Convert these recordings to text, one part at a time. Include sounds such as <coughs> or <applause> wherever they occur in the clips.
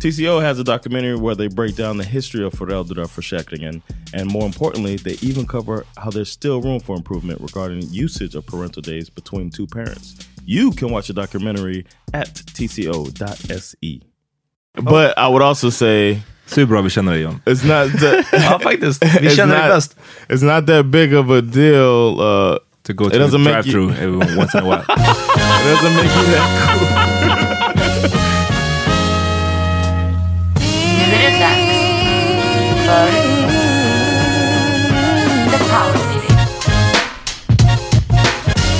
TCO has a documentary where they break down the history of föräldraförsäkringen and more importantly, they even cover how there's still room for improvement regarding usage of parental days between two parents. You can watch the documentary at tco.se. But I would also say Så hur bra vi känner dig John. it's not that Ja, faktiskt. Vi känner dig bäst. It's not that big of a deal. Uh, To go It to the doesn't make you- drive-through every once in a while. <laughs> it doesn't make you that cool.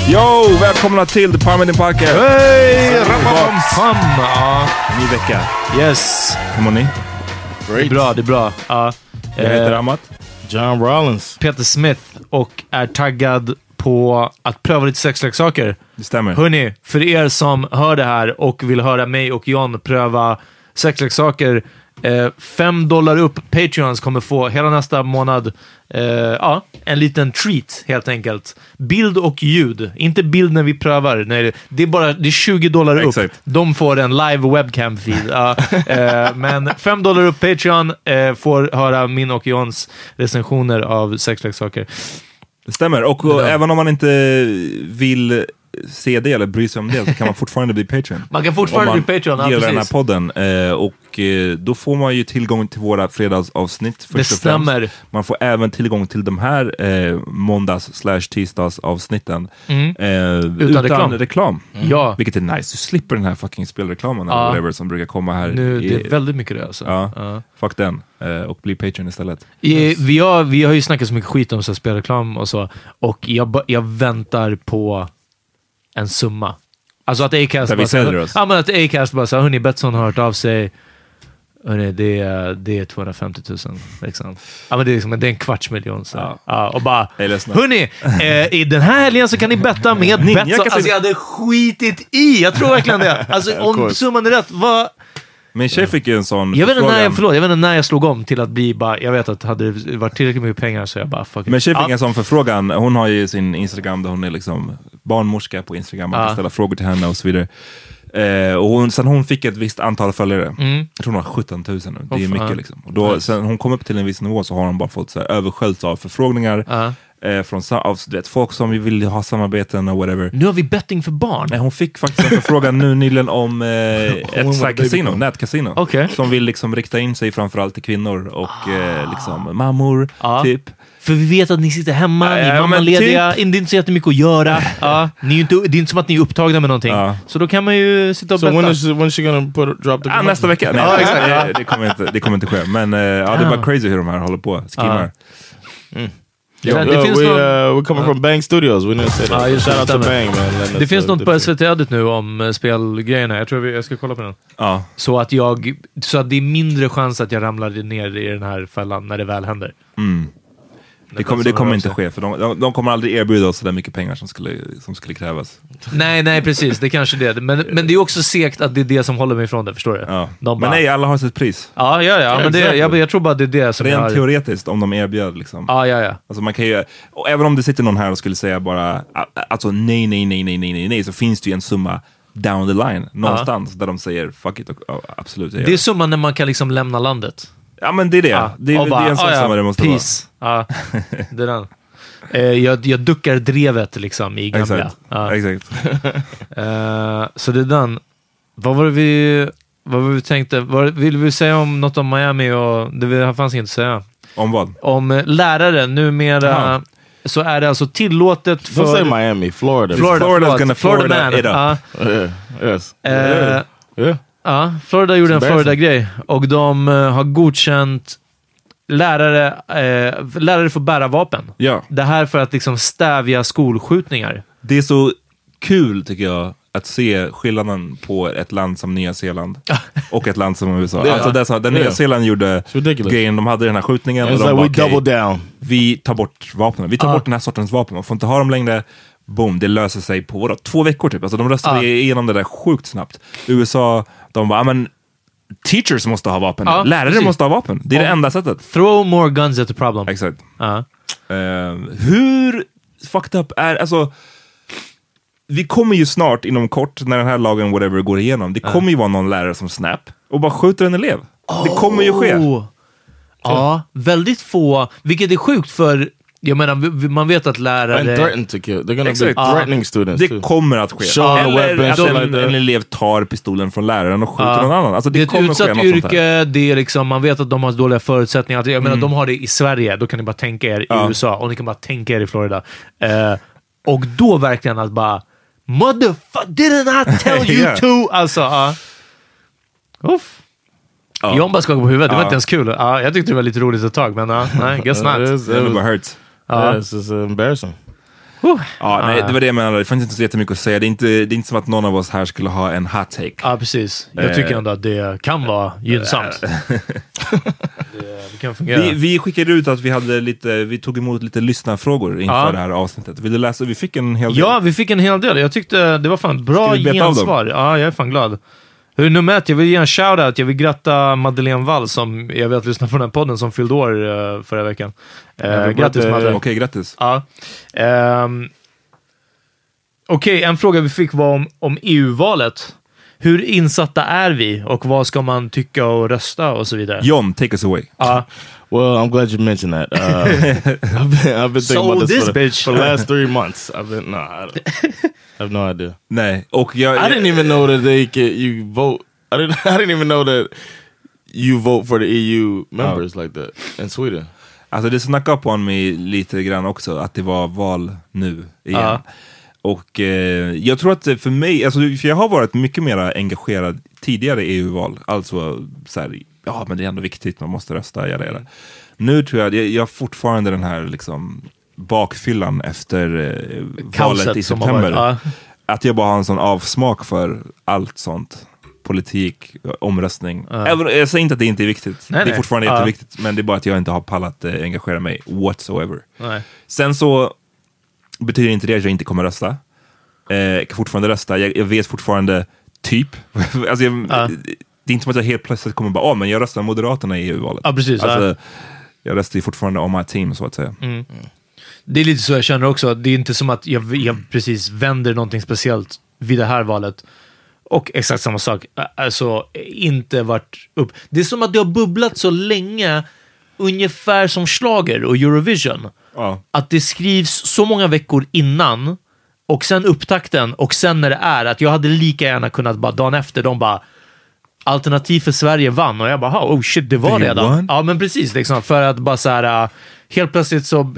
Yo! Välkomna till The Power Meeting Podcast! Hej! Ja, Ny vecka. yes. Hur mår ni? Det är bra, det är bra. Ja. Jag heter Eh, Amat. John Rollins. Peter Smith och är taggad på att pröva lite sexleksaker. Det stämmer. Hörni, för er som hör det här och vill höra mig och John pröva sexleksaker, eh, fem dollar upp Patreons kommer få hela nästa månad eh, ja, en liten treat helt enkelt. Bild och ljud. Inte bild när vi prövar. Nej, det är bara det är 20 dollar upp. Exakt. De får en live webcam feed. Ja, eh, men fem dollar upp Patreon eh, får höra min och Johns recensioner av sexleksaker. Det stämmer. Och, och även om man inte vill se det eller bry sig om det så kan man fortfarande bli Patreon. Man kan fortfarande man bli Patreon, ja, gillar den här precis. podden. Eh, och eh, då får man ju tillgång till våra fredagsavsnitt. Först Det och främst. stämmer. Man får även tillgång till de här eh, måndags slash tisdags avsnitten. Eh, utan reklam. reklam. Ja. Vilket är nice. Du slipper den här fucking spelreklamen Ja. eller whatever som brukar komma här. Nu, i- det är väldigt mycket det alltså. Ja, Ja. fuck den. Eh, och bli Patreon istället. I, vi, har, vi har ju snackat så mycket skit om så här spelreklam och så, och jag, jag väntar på en summa. Alltså att Acast bara säger-. Ja, men att Acast bara hörni, Betsson har hört av sig. Hörni, det är, det är 250 000. Liksom. Ja, men det, är liksom, det är en kvarts miljon. Så. Ja. Ja. och bara, hörni, eh, i den här helgen så kan ni betta med Betsson. Alltså jag hade skitit i, jag tror verkligen det. <laughs> Alltså om summan är rätt, vad... Min tjej fick ju en sån Jag vet, inte när jag, förlåt, jag vet inte när jag slog om till att bli bara, jag vet att hade det varit tillräckligt mycket pengar så jag bara fuck it. Men tjej fick en sån förfrågan. Hon har ju sin Instagram där hon är liksom barnmorska på Instagram. Man kan ställa frågor till henne och så vidare. Eh, och hon, sen hon fick ett visst antal följare, jag tror hon har 17 000 nu, det är mycket liksom. Och då, sen hon kom upp till en viss nivå så har hon bara fått så här, översköljts av förfrågningar Ja. Eh, från av, du vet, folk som vill ha samarbeten och whatever. Nu har vi betting för barn. Nej, hon fick faktiskt en förfrågan nu nyligen om eh, <laughs> ett så här kasino, nätkasino. Okej. Som vill liksom rikta in sig framförallt till kvinnor och eh, liksom mammor, Ja. typ. För vi vet att ni sitter hemma, ni är mammalediga, det är inte så jättemycket att göra. <laughs> Ja, ni är inte, det är inte som att ni är upptagna med någonting. Ja. Så då kan man ju sitta och So betta. when is when is she gonna put drop the Ah, nästa vecka. Nej, det- exakt. det, det, kommer inte, det kommer inte ske. Men eh, ja, det är bara crazy hur de här håller på. Skriver. Det, det, Yo, finns we, någon, uh, we're coming from Bang Studios. We didn't say that. Det, Shout out to. Bang man. Det finns uh, något på the- SVT Edit nu om eh, spelgrejerna. Jag tror vi, jag ska kolla på den. Ja. Så att, jag, så att det är mindre chans att jag ramlar ner i den här fällan när det väl händer. Det kommer, det kommer inte ske, för de, de, de kommer aldrig erbjuda oss så där mycket pengar som skulle, som skulle krävas. Nej, nej precis. Det kanske är det. Men, men det är också segt att det är det som håller mig ifrån det. Förstår du? Ja. De Men bara, nej, alla har sitt pris. Ja, ja, ja. Men det, jag, jag tror bara det är det som Rent har... teoretiskt, om de erbjöd liksom. Ja, ja, ja. Alltså man kan ju, och även om det sitter någon här och skulle säga bara, alltså nej, nej, nej, nej, nej, nej, nej, så finns det ju en summa down the line, någonstans, där de säger fuck it, och, ja, absolut. Det är summan när man kan liksom lämna landet. Ja men det är det. Ja, Det, är- och det är en sån "Ah, ja, summa det måste peace. Ja, <laughs> det är den. Eh, jag, jag duckar drevet liksom i vara. gamla. Exakt. Ja. Exakt. <laughs> Eh, så det är den. Vad var det vi, vad var det vi tänkte? Vad, vill vi säga om något om Miami? Och, det vi- fanns inget att säga. Om vad? Om eh, lärare. Numera Jaha. så är det alltså tillåtet Don't say för... Miami, Florida. Florida, Florida's förlåt. gonna Florida Florida man. it up. Ja. Yeah. Yes. Eh, yeah. Ja, Florida gjorde en. Florida-grej och de eh, har godkänt lärare, eh, lärare får bära vapen. Ja. Det här för att liksom stävja skolskjutningar. Det är så kul tycker jag att se skillnaden på ett land som Nya Zeeland och ett land som USA. Alltså det som, där Nya. Zeeland gjorde grejen, de hade den här skjutningen och de like bara, we "Okej, double down. vi tar bort vapnen. Vi tar bort den här sortens vapen. Man får inte ha dem längre. Boom, det löser sig på vadå, två veckor typ. Alltså de röstade Ja. igenom det där sjukt snabbt. USA, de bara, "Ah, men teachers måste ha vapen. Ja, Lärare precis. måste ha vapen. Det är det Ja. enda sättet. Throw more guns at the problem. Exakt. Ja. Eh, hur fucked up är, alltså vi kommer ju snart inom kort när den här lagen whatever går igenom. Det kommer ju vara någon lärare som snap och bara skjuter en elev. Det kommer ju ske. Oh. Ja, väldigt få, vilket är sjukt för, jag menar, man vet att And lärare... threaten to kill. They're gonna Exakt. be threatening students Det too. kommer att ske. Show Eller weapon, att en, en elev tar pistolen från läraren och skjuter Ja. någon annan. Alltså, det, Det är ett utsatt yrke, det är liksom, man vet att de har dåliga förutsättningar. Att- Jag menar, de har det i Sverige, då kan ni bara tänka er i Ja. USA och ni kan bara tänka er i Florida. Eh, och då verkligen att bara Motherfucker, didn't I tell <laughs> you Ja. to? Alltså, ja. Uff. Ja. John bara skakade på huvudet, det var inte ens kul. Ja, jag tyckte det var lite roligt ett tag, men ja, nej, guess <laughs> It not. is- Det it bara was- hurts. It's just uh, embarrassing. Ja, nej, det var det jag menade. Det fanns inte så jättemycket att säga. Det är inte, det är inte som att någon av oss här skulle ha en hot take. Ja, precis. Jag tycker ändå att det kan vara gynnsamt. <laughs> det, det kan fungera. Vi, vi skickade ut att vi, hade lite, vi tog emot lite lyssnarfrågor inför Ja. det här avsnittet. Vill du läsa? Vi fick en hel del. Ja, vi fick en hel del. Jag tyckte det var fan bra gensvar. Ja, jag är fan glad. Hur, nummer ett, jag vill ge en shout-out. Jag vill gratta Madeleine Wall som jag vet lyssnar på den här podden som fyllde år uh, förra veckan. Uh, Happy grattis birthday. Madde. Okej, grattis. Ja. Ehm, Okej, en fråga vi fick var om, om EU-valet. Hur insatta är vi och vad ska man tycka och rösta och så vidare? John, take us away. Ja. Well, I'm glad you mentioned that. Uh, <laughs> I've been, I've been thinking So about this, this for, the, for the last three months. I've been no, I, don't- I have no idea. Nej, och jag... I didn't even know that they could you vote. I didn't. <laughs> I didn't even know that you vote for the EU members like that in Sweden. Alltså det snackade på mig lite grann också, att det var val nu igen. Ja. Och eh, jag tror att det för mig, alltså, för jag har varit mycket mer engagerad tidigare i EU-val. Alltså så här, ja men det är ändå viktigt, man måste rösta, jada, jada. Nu tror jag, jag, jag har fortfarande den här liksom bakfyllan efter eh, valet i september. varit, ja. Att jag bara har en sån avsmak för allt sånt. Politik, omröstning. Även, jag säger inte att det inte är viktigt. Nej, det är nej. fortfarande Ja. jätteviktigt. Men det är bara att jag inte har pallat eh, engagera mig whatsoever. Nej. Sen så betyder inte det att jag inte kommer rösta. Eh, jag kan fortfarande rösta. Jag, jag vet fortfarande typ. <laughs> alltså jag, Ja. det är inte som att jag helt plötsligt kommer bara, ah, men jag röstar Moderaterna i EU-valet. Ja, precis, Alltså, ja. Jag röstar ju fortfarande on my team, så att säga. Det är lite så jag känner också. Det är inte som att jag, jag precis vänder någonting speciellt vid det här valet. Och exakt samma sak. Alltså, inte varit upp. Det är som att det har bubblat så länge, ungefär som slager och Eurovision. Ja. Att det skrivs så många veckor innan och sen upptakten och sen när det är att jag hade lika gärna kunnat bara dagen efter, de bara Alternativ för Sverige vann och jag bara, "Ha, oh shit, det var redan. won? Ja, men precis. Liksom, för att bara så här, äh, helt plötsligt så,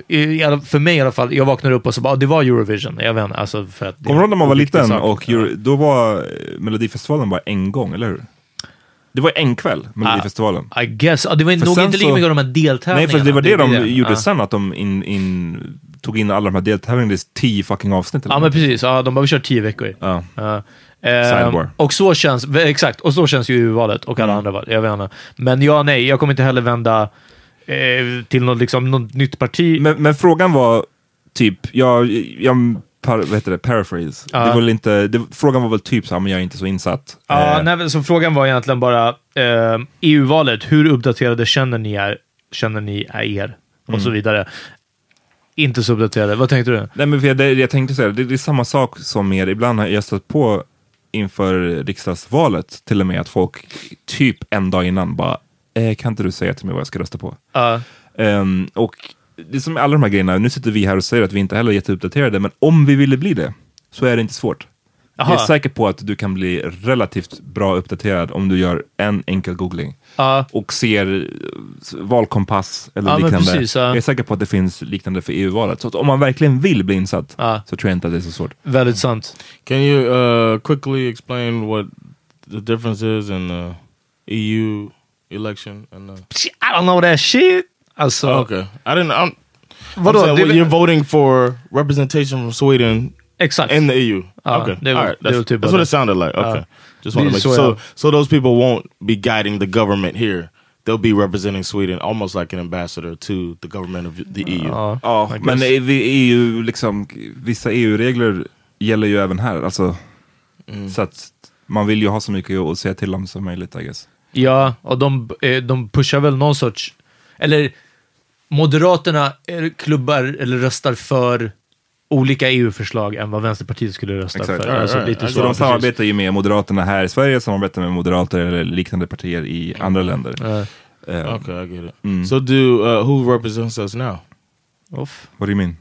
för mig i alla fall, jag vaknade upp och så bara, "Ah, det var Eurovision. Jag vet inte, alltså för att... Kommer du ihåg när man var liten sak. och Euro, då var eh, Melodifestivalen bara en gång, eller hur? Det var en kväll, Melodifestivalen. I guess. Ja, det var För nog inte lika mycket av de här deltävlingarna. Nej, för det var det, är de gjorde Ja. sen, att de in, in, tog in alla de här deltävlingarna i tio fucking avsnitt. Ja, men något. precis. Ja, de väl kört tio veckor. Ja. Ehm, Sidebar. och så känns, exakt, och så känns ju EU-valet och alla Mm. andra val. Jag vet inte. Men ja, nej, jag kommer inte heller vända eh, till något, liksom, något nytt parti. Men, men frågan var typ, jag, jag par, vad heter det, paraphrase. Ja. Det var inte, det, frågan var väl typ så här, men jag är inte så insatt. Ja, Eh, nej, så frågan var egentligen bara eh, EU-valet. Hur uppdaterade känner ni är, känner ni är er? Och Mm. så vidare. Inte så uppdaterade. Vad tänkte du? Nej, men jag, det, jag tänkte säga, det, det är samma sak som med, ibland har jag stött på inför riksdagsvalet till och med att folk typ en dag innan bara, eh, kan inte du säga till mig vad jag ska rösta på? Ja. Ehm, och det är som alla de här grejerna, nu sitter vi här och säger att vi inte heller är jätteuppdaterade, men om vi ville bli det så är det inte svårt. Jaha. Jag är säker på att du kan bli relativt bra uppdaterad om du gör en enkel googling Ja. och ser eh, valkompass eller Ja, liknande. precis, ja. Jag är säker på att det finns liknande för EU-valet. Så att om man verkligen vill bli insatt så tror jag inte att det är så svårt. Väldigt sant. Can you uh, quickly explain what the difference is in the EU election and the I don't know that shit. Alltså, Okay, I didn't. I'm, Vadå? I'm saying, well, you're voting for representation from Sweden exakt. in the EU. Ja, okay, det all right. That's, typ that's what det. it sounded like. Okay, just want to är make så so jag- so those people won't be guiding the government here. They'll be representing Sweden almost like an ambassador to the government of the E EU. Ja. Ja, men EU, liksom, vissa EU-regler gäller ju även här. Alltså, Så att man vill ju ha så mycket att säga till om som möjligt, I guess. Ja, och de, eh, de pushar väl någon sorts... Eller Moderaterna klubbar eller röstar för olika EU-förslag än vad Vänsterpartiet skulle rösta Exakt. för. Alltså, ja, lite ja. så. Så de samarbetar ju med Moderaterna här i Sverige, samarbetar med Moderater eller liknande partier i andra länder. Ja. Eh, Okay, I get it. Mm. So, do uh, who represents us now? Off. What do you mean?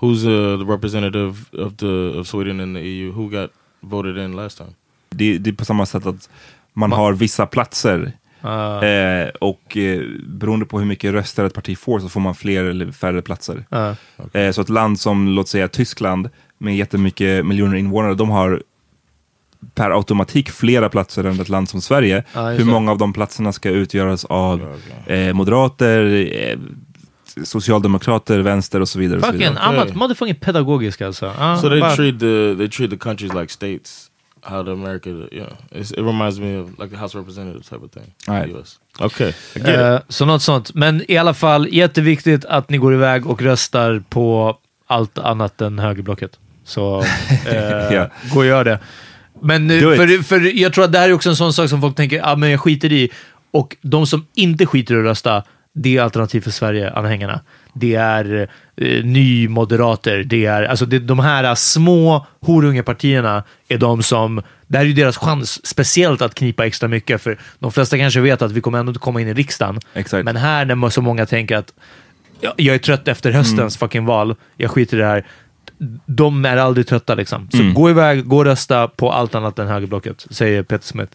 Who's uh, the representative of the of Sweden in the EU? Who got voted in last time? Det, det är på samma sätt att man har vissa platser Ja. eh, och eh, beroende på hur mycket röster ett parti får så får man fler eller färre platser. Ja. Eh, så ett land som, låt säga Tyskland, med jättemycket miljoner invånare, de har per automatik flera platser än ett land som Sverige. Just hur många av de platserna ska utgöras av eh, moderater, eh, socialdemokrater, vänster och så vidare. Och så Fucking, vidare. I'm not Okay. motherfucking pedagogisk alltså. Ja, So they treat the they treat the countries like states. How the America, yeah, it's, it reminds me of like the House of Representatives type of thing. in Right. US. Okay. Eh, så något sånt. Men i alla fall, jätteviktigt att ni går iväg och röstar på allt annat än högerblocket. Så <laughs> eh, Ja. gå och gör det. Men eh, för, för jag tror att det här är också en sån sak som folk tänker, ah, men jag skiter i. Och de som inte skiter i att rösta, det är Alternativ för Sverige-anhängarna. Det är eh, nymoderater, det är alltså det, de här små horungepartierna är de som, det här är ju deras chans speciellt att knipa extra mycket, för de flesta kanske vet att vi kommer ändå inte komma in i riksdagen. Exakt. Men här när så många tänker att jag, jag är trött efter höstens fucking val, jag skiter i det här. De är aldrig trötta liksom. Så gå iväg, gå och rösta på allt annat än högerblocket, säger Peter Smith.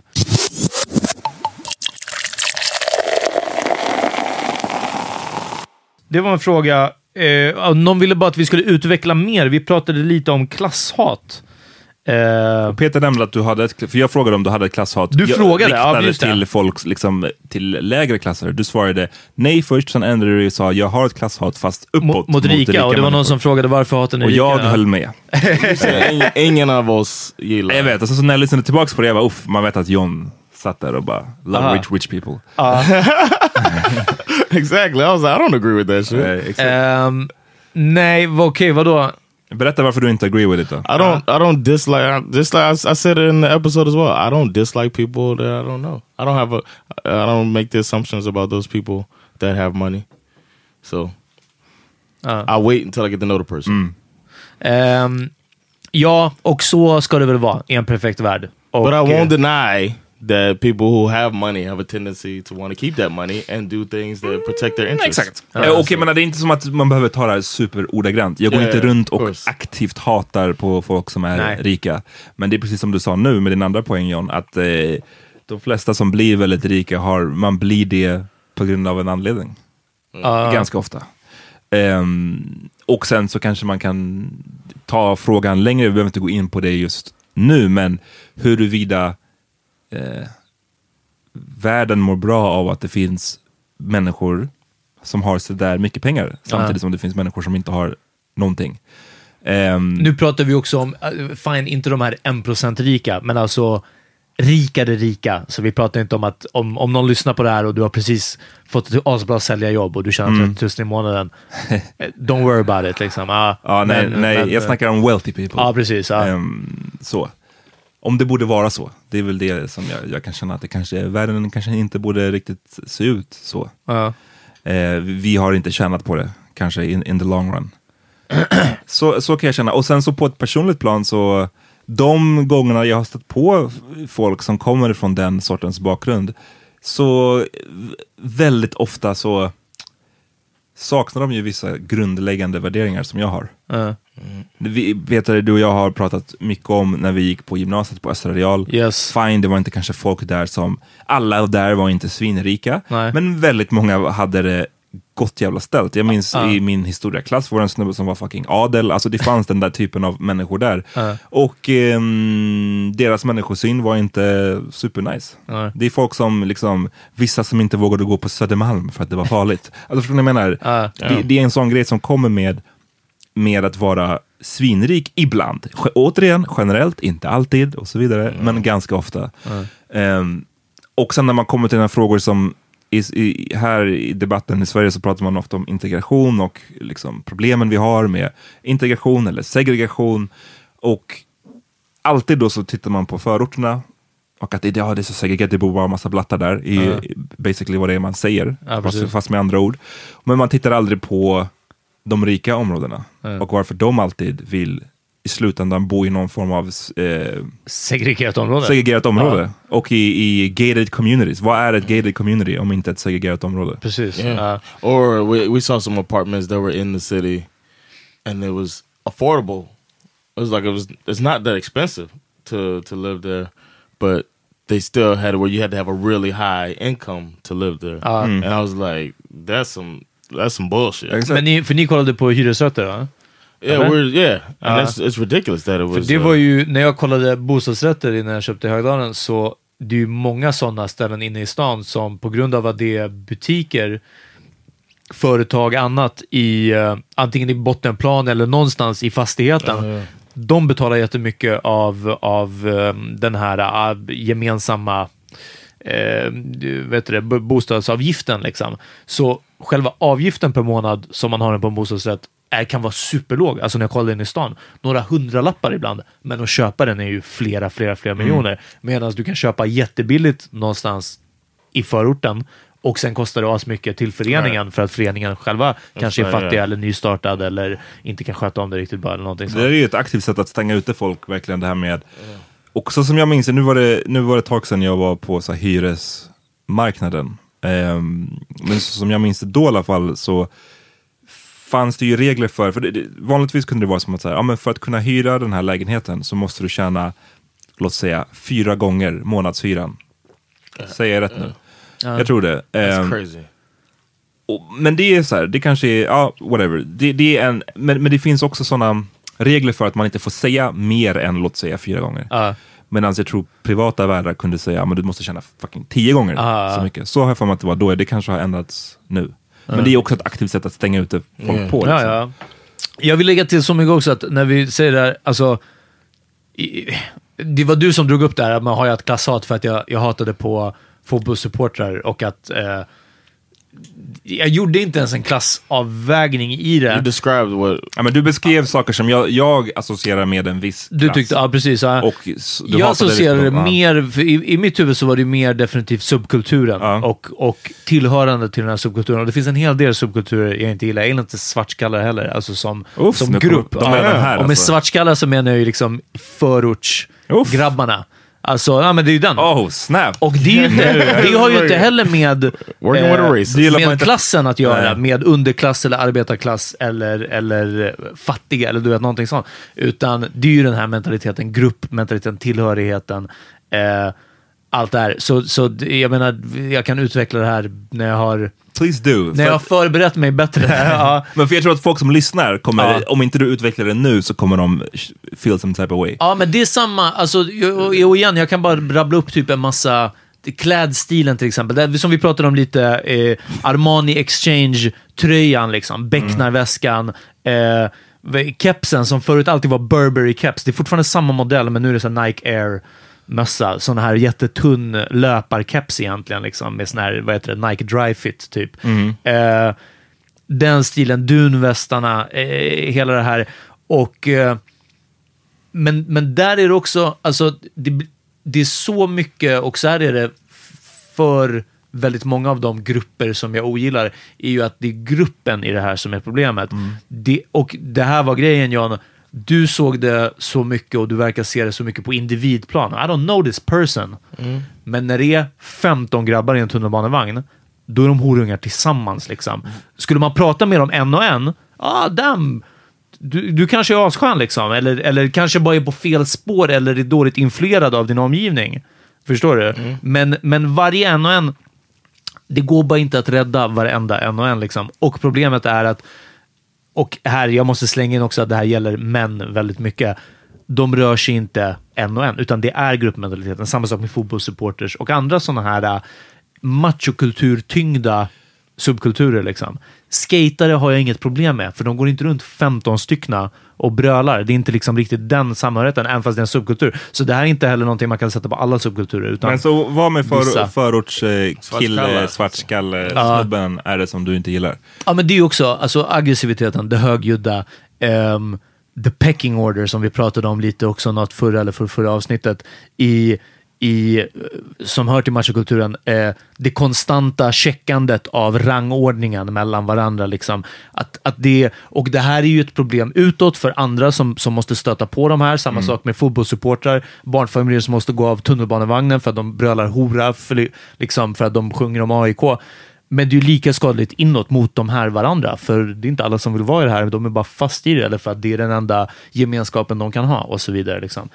Det var en fråga. Eh, någon ville bara att vi skulle utveckla mer. Vi pratade lite om klasshat. Eh, Peter nämnde att du hade ett, för jag frågade om du hade ett klasshat. Du jag frågade, ja, riktade just det. till folk, liksom, till lägre klasser. Du svarade nej först, sen ändrade du och sa jag har ett klasshat fast uppåt. mot, mot rika, och det var någon människor." som frågade varför hatar ni Och rika? jag höll med. ingen, <laughs> ingen av oss gillar. Jag vet, alltså, så när jag lyssnade tillbaka på det, jag bara, uff, man vet att John satt där och bara, love Aha. rich rich people. <laughs> exactly. I was like, I don't agree with that shit. Eh, exakt. Ehm, nej, okej, vadå? Berätta varför du inte agree with it då. I don't. I don't dislike. I- Just like I, I said it in the episode as well. I don't dislike people that I don't know. I don't have a, I don't make the assumptions about those people that have money. So Ja. I'll wait until I get to know the person. Um. ja, och så ska det väl vara i en perfekt värld. Och, But I eh, won't deny that people who have money have a tendency to want to keep that money and do things that protect their interests. Exakt. Eh, Okej, men det är inte som att man behöver ta det här superordagrant. Jag går Yeah, inte runt och aktivt hatar på folk som är Nej. rika. Men det är precis som du sa nu med din andra poäng John, att eh, de flesta som blir väldigt rika, har, man blir det på grund av en anledning. ja. Ganska ofta. Ehm, och sen så kanske man kan ta frågan längre, vi behöver inte gå in på det just nu, men huruvida eh, världen mår bra av att det finns människor som har sådär mycket pengar, samtidigt Ja. som det finns människor som inte har någonting. Ehm, Nu pratar vi också om, eh, fine, inte de här 1% rika, men alltså rikare rika. Så vi pratar inte om att om, om någon lyssnar på det här och du har precis fått ett asbra säljarjobb och du tjänar Mm. 30 000 i månaden. eh, Don't worry about it. Liksom. Ah, ja, nej, men- nej men, jag snackar om wealthy people. Ja, precis. Ja. Ehm, så. Om det borde vara så. Det är väl det som jag, jag kan känna att det kanske, världen kanske inte borde riktigt se ut så. Ja. Eh, vi har inte tjänat på det, kanske in, in the long run. <clears throat> så, så kan jag känna. Och sen så på ett personligt plan så, de gångerna jag har stött på folk som kommer från den sortens bakgrund, så väldigt ofta så saknar de ju vissa grundläggande värderingar som jag har. Ja. Vi, vet du, du och jag har pratat mycket om när vi gick på gymnasiet på Östra Real. Yes. Fine, det var inte kanske folk där som, alla där var inte svinrika, Nej. men väldigt många hade det gott jävla ställt. Jag minns Ja. i min historiaklass var det en snubbe som var fucking adel, alltså det fanns den där typen av människor där. Ja. Och ehm, deras människosyn var inte supernice. Nej. Det är folk som, liksom, vissa som inte vågade gå på Södermalm för att det var farligt. <laughs> Alltså förstår ni vad jag menar? Det, det är en sån grej som kommer med, med att vara svinrik ibland. Ge- Återigen, generellt, inte alltid och så vidare, men ganska ofta. Ehm, och sen när man kommer till den här frågor som i, i, här i debatten i Sverige så pratar man ofta om integration och liksom problemen vi har med integration eller segregation. Och alltid då så tittar man på förorterna och att det, ja, det är så segregerat, det bor bara en massa blattar där. I, Ja. basically vad det är man säger, Ja, fast, fast med andra ord. Men man tittar aldrig på de rika områdena och varför de alltid vill i slutändan bo i någon form av eh, Segregerat område. segregerat område. Och i, i gated communities. Vad är ett gated community om inte ett segregerat område? Precis. Yeah. Ja. Or we, we saw some apartments that were in the city and it was affordable. It was like it was it's not that expensive to to live there, but they still had it where you had to have a really high income to live there. Ja. And I was like, that's some that's some bullshit. Exakt. Men ni, för ni kollade på hyresrätter va? Yeah, we're yeah. And Uh, that's it's ridiculous that it För was det uh, var ju, när jag kollade bostadsrätter innan jag köpte i Högdalen, så det är ju många sådana ställen inne i stan som på grund av att det är butiker, företag, annat i eh, antingen i bottenplan eller någonstans i fastigheten. De betalar jättemycket av, av eh, den här eh, gemensamma eh, du vet det, bo- bostadsavgiften. Liksom. Så själva avgiften per månad som man har på en bostadsrätt är, kan vara superlåg. Alltså när jag kollar in i stan, några hundralappar ibland. Men att köpa den är ju flera, flera, flera miljoner. Medan du kan köpa jättebilligt någonstans i förorten och sen kostar det asmycket till föreningen för att föreningen själva kanske är fattiga eller nystartad eller inte kan sköta om det riktigt bra eller någonting Det är ju ett aktivt sätt att stänga ute folk, verkligen det här med... Och så som jag minns nu var det, nu var det ett tag sedan jag var på så här, hyresmarknaden. Ehm, men så som jag minns det då i alla fall så fanns det ju regler för, för det, vanligtvis kunde det vara som att säga, ja, men för att kunna hyra den här lägenheten så måste du tjäna, låt säga, fyra gånger månadshyran. Säger jag rätt nu? Jag tror det. that's Ehm, crazy. och, men det är så här, det kanske är, ja, whatever. Det, det är en, men, men det finns också sådana regler för att man inte får säga mer än, låt säga, fyra gånger. Ja. Medan jag tror privata värdar kunde säga, ja, men du måste tjäna fucking tio gånger Ah. så mycket. Så har jag för mig att det var då, det kanske har ändrats nu. Men det är också ett aktivt sätt att stänga ute folk Yeah. på. Ja, liksom. ja. Jag vill lägga till så mycket också att när vi säger det här, alltså... I, det var du som drog upp det här att man har ju ett klasshat för att jag, jag hatade på fotbollssupportrar och att... Eh, jag gjorde inte ens en klassavvägning i det. You described what Ja, men du beskrev saker som jag, jag associerar med en viss Du klass. tyckte, ja precis. Ja. Och du jag hatade associerar det ja. mer, för i, i mitt huvud så var det mer definitivt subkulturen Ja. och, och tillhörande till den här subkulturen. Och det finns en hel del subkulturer jag inte gillar. Jag gillar inte svartskallar heller, alltså som, Uff, som grupp. de är den här, och med alltså. svartskallar så menar jag ju liksom förortsgrabbarna. Alltså, ja men det är ju den. Oh, snap! Och det, är ju inte, <laughs> det har ju inte heller med, man med klassen att göra, Nej. med underklass eller arbetarklass eller, eller eh, fattiga eller du vet någonting sånt. Utan det är ju den här mentaliteten, gruppmentaliteten, tillhörigheten, eh, allt det här. Så, så jag menar, jag kan utveckla det här när jag har, Please do. när jag har För, förberett mig bättre. <laughs> ja. men för jag tror att folk som lyssnar kommer, Ja. om inte du utvecklar det nu så kommer de feel some type of way. Ja, men det är samma. Alltså, jo, jo, igen, jag kan bara rabbla upp typ en massa klädstilen till exempel. Det, som vi pratade om lite, eh, Armani Exchange-tröjan, liksom, Becknarväskan, eh, kepsen som förut alltid var Burberry-keps. Det är fortfarande samma modell, men nu är det så Nike Air mössa, sån här jättetunn löparkeps egentligen, liksom, med sån här, vad heter det, Nike Dry Fit typ. Eh, den stilen, dunvästarna, eh, hela det här. Och eh, men, men där är det också, alltså, det, det är så mycket, och så här är det för väldigt många av de grupper som jag ogillar, är ju att det är gruppen i det här som är problemet. Det, och det här var grejen Jan, du såg det så mycket och du verkar se det så mycket på individplan. I don't know this person. Men när det är 15 grabbar i en tunnelbanevagn, då är de horungar tillsammans. Liksom. Skulle man prata med dem en och en, ah damn, du, du kanske är asskön liksom, eller, eller kanske bara är på fel spår eller är dåligt influerad av din omgivning. Förstår du? Men, men varje en och en, det går bara inte att rädda varenda en och en. Liksom. Och problemet är att, och här, jag måste slänga in också att det här gäller män väldigt mycket. De rör sig inte en och en, utan det är gruppmentaliteten. Samma sak med fotbollssupporters och andra sådana här äh, machokulturtyngda subkulturer. Liksom. Skatare har jag inget problem med, för de går inte runt 15 styckna och brölar. Det är inte liksom riktigt den samhörigheten, även fast det är en subkultur. Så det här är inte heller någonting man kan sätta på alla subkulturer. Utan Men så vad med för, Vissa. förorts eh, kille, Svartskalle. svartskalle, Ja. är det som du inte gillar? Ja, men det är ju också alltså, aggressiviteten, det högljudda, ehm, the pecking order som vi pratade om lite också något förra eller för, förra avsnittet i, i, som hör till machokulturen, eh, det konstanta checkandet av rangordningen mellan varandra. Liksom. Att, att det, och det här är ju ett problem utåt för andra som, som måste stöta på de här. Samma sak med fotbollssupportrar, barnfamiljer som måste gå av tunnelbanevagnen för att de brölar hora, för, liksom, för att de sjunger om AIK. Men det är ju lika skadligt inåt mot de här varandra, för det är inte alla som vill vara i det här, de är bara fast i det, eller för att det är den enda gemenskapen de kan ha och så vidare. Liksom.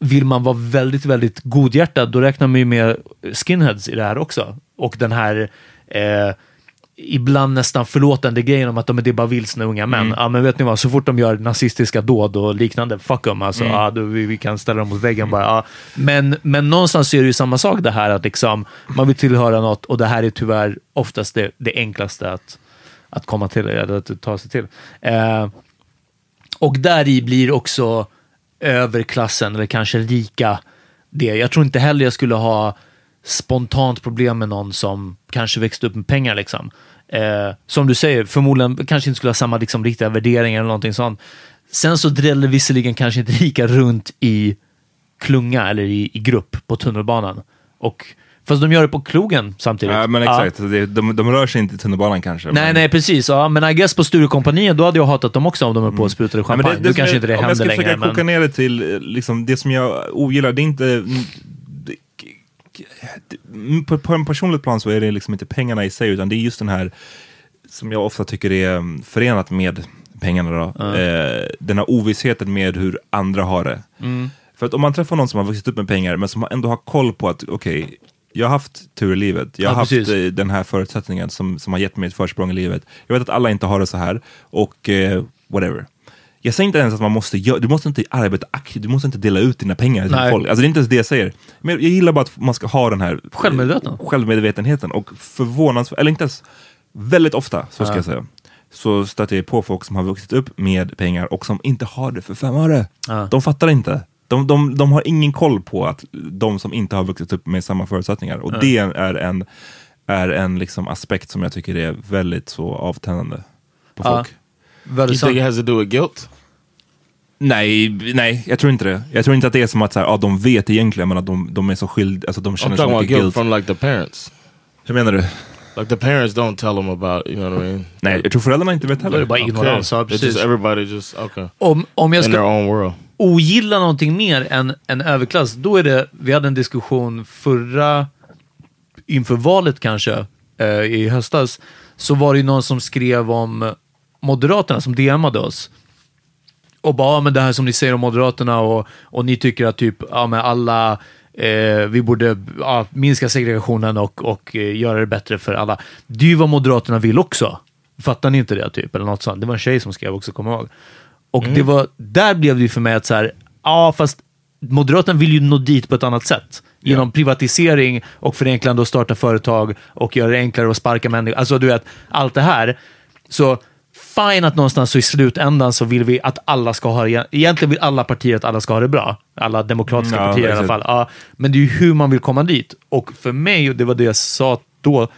Vill man vara väldigt, väldigt godhjärtad, då räknar man ju med skinheads i det här också. Och den här eh, ibland nästan förlåtande grejen om att de det är bara vilsna unga män. Ja, men vet ni vad, så fort de gör nazistiska dåd och liknande, fuck dem. Alltså, ja, då, vi, vi kan ställa dem mot väggen bara. Ja. Men, men någonstans är det ju samma sak det här att liksom, man vill tillhöra något och det här är tyvärr oftast det, det enklaste att, att komma till, eller att ta sig till. Eh, och där i blir också överklassen, eller kanske rika. det. Jag tror inte heller jag skulle ha spontant problem med någon som kanske växte upp med pengar. Liksom. Eh, som du säger, förmodligen kanske inte skulle ha samma liksom, riktiga värderingar eller någonting sånt. Sen så dräller visserligen kanske inte lika runt i klunga eller i, i grupp på tunnelbanan. Och, fast de gör det på krogen samtidigt. Ja, men exakt. Det, de, de rör sig inte i tunnelbanan kanske. Nej, men, nej, precis. Ja, men I guess på Sturecompagniet, då hade jag hatat dem också om de är på och sprutade Mm. Ja, men champagne. nu kanske inte det om jag händer ska längre. försöka Men... koka ner det till eh, liksom, det som jag ogillar, det är inte... Det, det, på, på en personligt plan så är det liksom inte pengarna i sig, utan det är just den här som jag ofta tycker är mm, förenat med pengarna. Då, eh, den här ovissheten med hur andra har det. Mm. För att om man träffar någon som har vuxit upp med pengar, men som ändå har koll på att okej, jag har haft tur i livet. Jag har Ja, haft precis. eh, den här förutsättningen som, som har gett mig ett försprång i livet. Jag vet att alla inte har det så här, och eh, whatever. Jag säger inte ens att man måste du måste inte arbeta aktivt, du måste inte dela ut dina pengar till Nej. folk. Alltså det är inte ens det jag säger. Men jag gillar bara att man ska ha den här eh, Självmedveten. självmedvetenheten. Och förvånansvärt, eller inte ens, väldigt ofta så ska jag säga, så stöter jag på folk som har vuxit upp med pengar och som inte har det för fem öre. Ja. De fattar inte. De, de, de har ingen koll på att de som inte har vuxit upp med samma förutsättningar. Och det är en, är en liksom aspekt som jag tycker är väldigt så avtändande på folk. Väldigt You think it has to do with guilt? Nej, nej, jag tror inte det. Jag tror inte att det är som att så här, ja, de vet egentligen, men att de, de är så skilda, alltså de I'm känner så talking about mycket guilt, guilt. from like the parents. Hur menar du? Like the parents don't tell them about, you know what I mean? Nej, jag tror föräldrarna inte vet Det är heller. bara ignorans. Ja, It's just precis. everybody just, okay. Om, om jag In their ska own world ogilla någonting mer än, än överklass, då är det... Vi hade en diskussion förra... Inför valet kanske, eh, i höstas, så var det ju någon som skrev om Moderaterna, som DMade oss. Och bara, ja, men det här som ni säger om Moderaterna och, och ni tycker att typ, ja, men alla, eh, vi borde ja, minska segregationen och, och eh, göra det bättre för alla. Det är ju vad Moderaterna vill också. Fattar ni inte det? typ? Eller något sånt. Det var en tjej som skrev också, kommer jag ihåg. Och det var, där blev det ju för mig att så här, ja fast Moderaterna vill ju nå dit på ett annat sätt. Genom privatisering och förenklande och starta företag och göra det enklare att sparka människor. Alltså du vet, allt det här. Så fine att någonstans så i slutändan så vill vi att alla ska ha det. Egentligen vill alla partier att alla ska ha det bra. Alla demokratiska Ja, partier i alla fall. Ja, men det är ju hur man vill komma dit. Och för mig, och det var det jag sa då,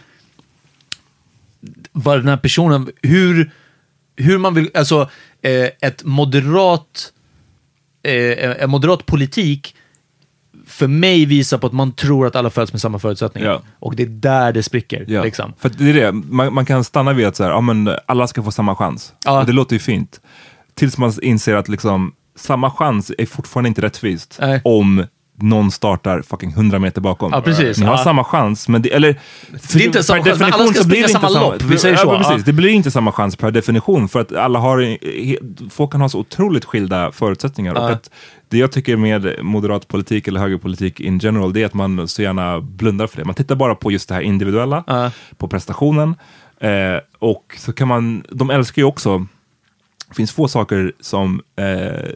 var den här personen, hur, hur man vill, alltså ett moderat, eh, en moderat politik för mig visar på att man tror att alla föds med samma förutsättningar. Ja. Och det är där det spricker. Ja. Liksom. För det är det, man, man kan stanna vid att så här, ja, men alla ska få samma chans. Ja. Och det låter ju fint. Tills man inser att liksom, samma chans är fortfarande inte rättvist. Nej. Om någon startar fucking 100 meter bakom. Ja, precis. Ni har Ja. samma chans, men det, eller... Det är inte samma chans, men alla ska springa samma lopp. Vi säger så, Ja, precis. ja. Det blir inte samma chans per definition, för att alla har, folk kan ha så otroligt skilda förutsättningar. Och att det jag tycker med moderat politik eller högerpolitik in general, det är att man så gärna blundar för det. Man tittar bara på just det här individuella, Ja. på prestationen. Eh, och så kan man, de älskar ju också, det finns få saker som eh,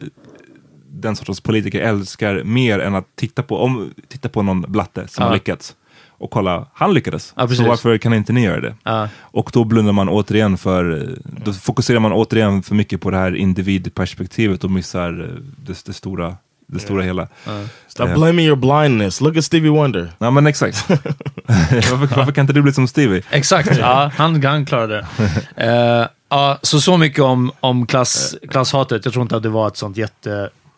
den sortens politiker älskar mer än att titta på, om, titta på någon blatte som Ja. har lyckats och kolla, han lyckades. Ja, så varför kan inte ni göra det? Ja. Och då blundar man återigen för, då fokuserar man återigen för mycket på det här individperspektivet och missar eh, det, det stora, det stora hela. Stop Eh, blaming your blindness. Look at Stevie Wonder. Ja men exakt. <laughs> varför, varför kan inte du bli som Stevie? Exakt, ja, han, han klarade det. <laughs> Eh, ja, så så mycket om, om klass, klasshatet. Jag tror inte att det var ett sånt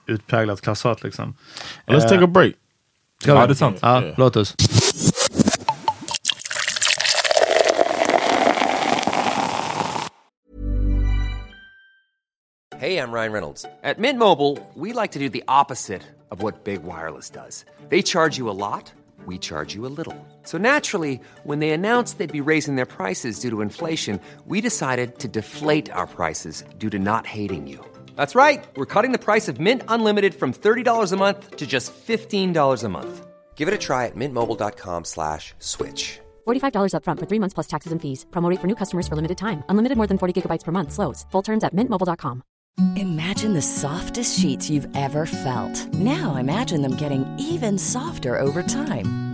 jätteutpräglat klasshat. Liksom. Let's take a break. Ska? Ja, det är sant. Ja, låt oss. Hey, I'm Ryan Reynolds. At Mint Mobile, we like to do the opposite of what Big Wireless does. They charge you a lot, we charge you a little. So naturally, when they announced they'd be raising their prices due to inflation, we decided to deflate our prices due to not hating you. That's right. We're cutting the price of Mint Unlimited from $30 a month to just $15 a month. Give it a try at mintmobile.com slash switch. $45 upfront for three months plus taxes and fees. Promo rate for new customers for limited time. Unlimited more than 40 gigabytes per month. Slows. Full terms at mintmobile.com. Imagine the softest sheets you've ever felt. Now imagine them getting even softer over time.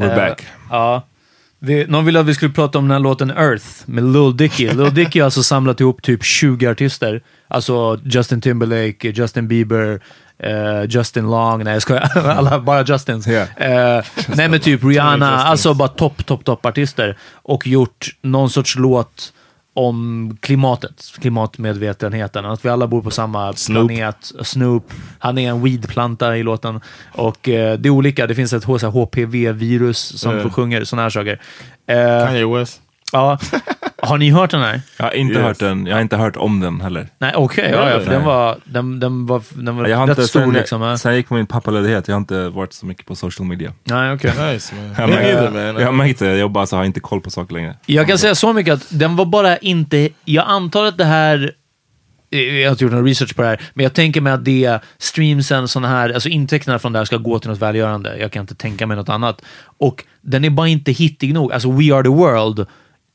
We're Eh, back. Ja. Vi, någon ville att vi skulle prata om den här låten Earth med Lil Dicky. <laughs> Lil Dicky har alltså samlat ihop typ 20 artister. Alltså Justin Timberlake, Justin Bieber, eh, Justin Long. Nej jag skojar. <laughs> Alla bara Justins. Yeah. Eh, nej men typ Rihanna. Alltså bara topp, topp, topp artister. Och gjort någon sorts låt om klimatet, klimatmedvetenheten. Att vi alla bor på samma Snoop. planet. Snoop. Han är en weedplanta i låten. Och eh, det är olika. Det finns ett HPV-virus som Ja. sjunger sådana här saker. Eh, Kanye West. Ja. Har ni hört den här? Jag har inte Yes. hört den, jag har inte hört om den heller. Nej, okej. ja, ja, för den var, den, den var, den var Jag har rätt inte, stor sen, liksom. eh. sen jag gick på min pappaledighet, jag har inte varit så mycket på social media. Nej, okej. <laughs> Nice man. Jag Me märkte- neither man. Jag har märkt det, jag bara så har inte koll på saker längre. Jag kan säga så mycket att den var bara inte... Jag antar att det här... Jag har inte gjort någon research på det här, men jag tänker mig att det streamsen, såna här, alltså intäkterna från det här ska gå till något välgörande. Jag kan inte tänka mig något annat. Och den är bara inte hittig nog. Alltså We Are The World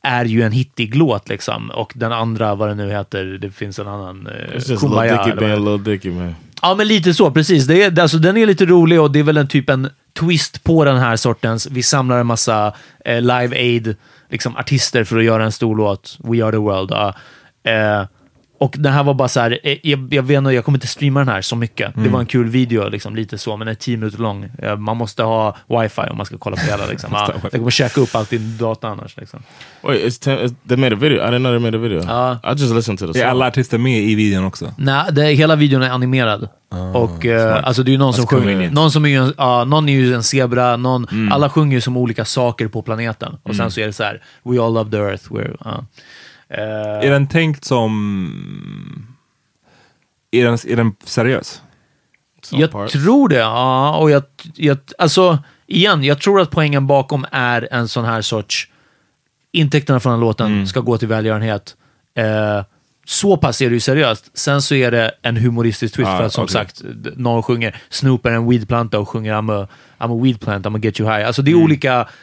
är ju en hittig låt liksom. Och den andra, vad det nu heter, det finns en annan... eh, Kumbaya, Dicky Lil Dicky man. Ja, men lite så. Precis. Det är, alltså, den är lite rolig och det är väl en typ en twist på den här sortens. Vi samlar en massa eh, Live Aid liksom, artister för att göra en stor låt. We are the world. ja. Eh, och den här var bara så här, eh, jag, jag vet inte, jag kommer inte streama den här så mycket. Det var en kul video, liksom, lite så, men den är tio minuter lång. Eh, man måste ha wifi om man ska kolla på hela. Liksom. <laughs> Ja, det kommer käka upp allt i data annars. Liksom. Wait, it's ten, it's, they made a video. I didn't know they made a video. Ja. I just listened to the Är song. alla artister med i videon också? Nej, det, hela videon är animerad. och eh, alltså det är ju någon som sjunger. Någon, som är ju, en- ja, någon är ju en zebra, någon, alla sjunger ju som olika saker på planeten. Och sen så är det så här, We all love the earth. We're, Är den tänkt som... Är den, är den seriös? Some jag parts. tror det, ja. Och jag, jag, alltså, igen, jag tror att poängen bakom är en sån här sorts... Intäkterna från den låten ska gå till välgörenhet. Eh, så pass är det ju seriöst. Sen så är det en humoristisk twist Ah, för att som okej. sagt, någon sjunger Snoop är en weedplanta och sjunger I'm a, I'm a weed plant, I'm a get you high. Alltså det är olika, s- o-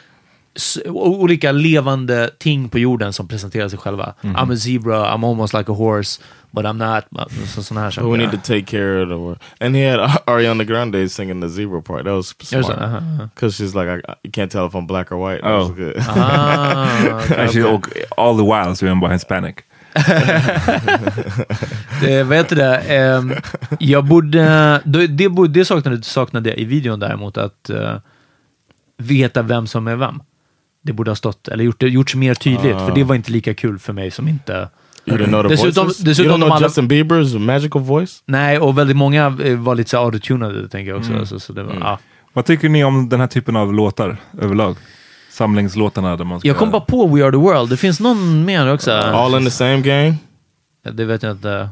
olika levande ting på jorden som presenterar sig själva. I'm a zebra, I'm almost like a horse, but I'm not. Så, såna här saker. we need to take care of the world. And he had <laughs> Ariana Grande singing the zebra part. That was smart. uh-huh. Because she's like, I, you can't tell if I'm black or white. That Oh. was good. Ah, <laughs> okay, Actually, okay. och all the while så är bara hispanic. <laughs> Det, vad heter det? Ehm, jag borde... Det, det, saknade, saknade jag i videon däremot, att eh, veta vem som är vem. Det borde ha stått, eller gjort, gjorts mer tydligt, för det var inte lika kul för mig som inte... You didn't know the Dessutom- voices? dessutom you don't know alla- Justin Bieber's magical voice? Nej, och väldigt många eh, var lite så autotunade, tänker jag också. Alltså, så det var, ja. Vad tycker ni om den här typen av låtar överlag? Samlingslåtarna där man ska... Jag kom bara på We Are The World. Det finns någon mer också. All in the same gang? Det vet jag inte.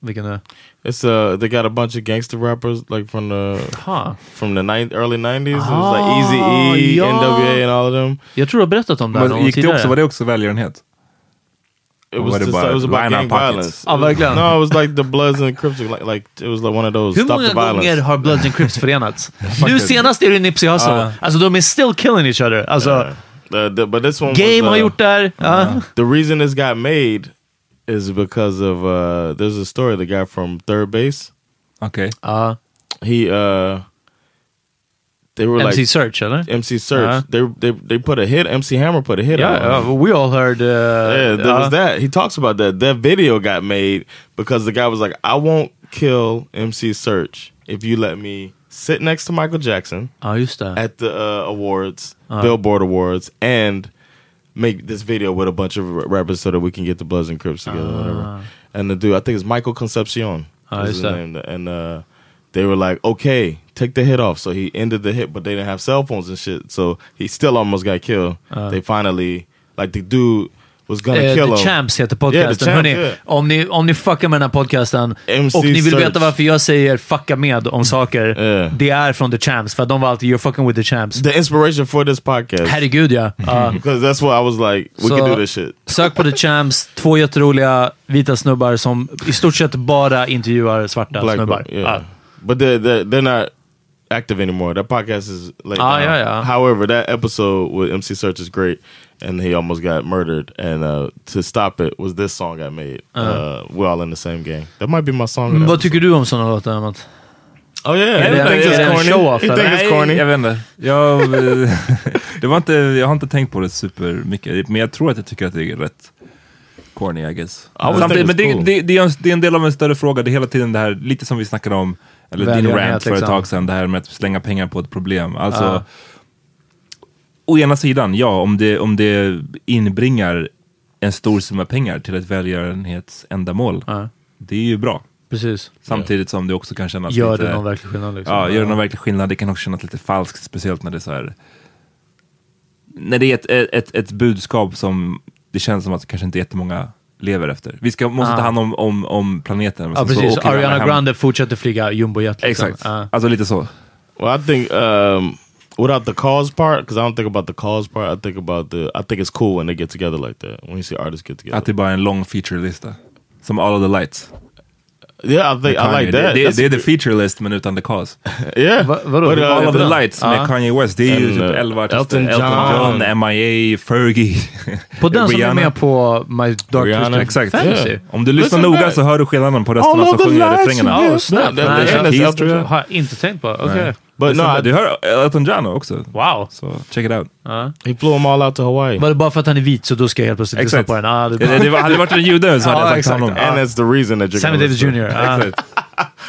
Vilken det är. It's uh they got a bunch of gangster rappers like from the Ha. from the nine, early 90s. It was Ah, like Easy E, ja. NWA and all of them. Jag tror du har berättat om det här någon Men gång gick det också, var det också välgörenhet? It was just about it was about gang pockets? violence. Ah, verkligen? no, it was like the Bloods and Crips. Like, like it was like one of those Hur stop många the violence. gånger har Bloods and Crips <laughs> förenats? nu senast är det Nipsey Hussle. Ja. Alltså de är still killing each other. Alltså, Yeah. The- the- but this one was, Game har uh, gjort det här. Ja. The reason this got made is because of uh there's a story the guy from Third Base. Okay. Ja. He uh they were MC like Search, eller? MC Search. Uh-huh. They, they they put a hit. MC Hammer put a hit. Ja, on him. ja, we all heard... Uh, Yeah, there ja. was that. He talks about that. That video got made because the guy was like, "I won't kill MC Search if you let me sit next to Michael Jackson Ja, just det. at the uh, awards, Billboard Awards, and make this video with a bunch of rappers so that we can get the Bloods and Crips together, whatever." And the dude, I think it's Michael Concepcion. Ah, is just his that. name. And uh, they were like, "Okay, take the hit off." So he ended the hit, but they didn't have cell phones and shit, so he still almost got killed. they finally, like, the dude was gonna Eh, kill The him. Champs heter Yeah, podcasten. Champs, Hörrni, yeah. om, ni, om ni fuckar med den här podcasten MC och ni vill Search. veta varför jag säger fucka med om saker, <laughs> Yeah. det är från The Champs. För de var alltid “You're fucking with the Champs”. the inspiration for this podcast. Herregud ja. Because that's what I was like, we Så- can do this shit. Sök på The Champs, två jätteroliga vita snubbar som i stort sett bara intervjuar svarta Black snubbar. yeah. Ja. But they're, they're, they're not active anymore. That podcast is late Ah, now. yeah, yeah. However, that episode with MC Search is great. And he almost got murdered. And uh, to stop it was this song got made. uh We're all in the same gang. That might be my song. Men vad tycker du om sådana låtar, Amat? Oh yeah, Är det- det en it's corny. eller? thinks it's corny. jag vet inte. Jag, <laughs> det var inte. Jag har inte tänkt på det supermycket, men jag tror att jag tycker att det är rätt corny, I guess. Samtidigt, men think det, it's det, det, är en, det är en del av en större fråga. Det är hela tiden det här, lite som vi snackade om, eller din rant för ett liksom. tag sedan, det här med att slänga pengar på ett problem. Alltså, Ja. å ena sidan, ja, om det, om det inbringar en stor summa pengar till ett välgörenhetsändamål. Ja. Det är ju bra. Precis. Samtidigt som det också kan kännas Gör lite... det någon verklig skillnad? Liksom? Ja, gör det någon verklig skillnad. Det kan också kännas lite falskt, speciellt när det är så här... När det är ett, ett, ett, budskap som det känns som att kanske inte jättemånga lever efter. Vi ska, måste Ah. ta hand om, om, om planeten. Ja, så precis. Ariana. Grande fortsätter flyga jumbojet. Liksom. Exakt. Ja. Alltså lite så. Well, I think um, without the cause part, because I don't think about the cause part. I think about the. I think it's cool when they get together like that. When you see artists get together. Att det bara är en lång feature-lista. Som All of the Lights. Yeah, I think I like that. Det, det, det är the feature list men utan the cause. <laughs> yeah. Va, vadå? But, uh, All of the Lights med Ja. Kanye West. Det är ju typ uh, 11 artister. Elton Elton John. MIA, Fergie. På den som är Rihanna. med på My Dark Rihanna. Twisted Exakt. Fantasy. Yeah. Om du lyssnar Listen noga så hör du skillnaden på of som sjunger refrängerna. Oh. John. Har jag inte tänkt på. Okej. But no, I, Du hör Elton John också. Wow. So check it out. Ja. he flew them all out to Hawaii. Var det bara för att han är vit så då ska jag helt plötsligt lyssna på den? Ah, det Det, det var, hade det varit en jude så hade jag sagt honom. and that's the reason that you're Sammy gonna Davis. Jr. Exakt.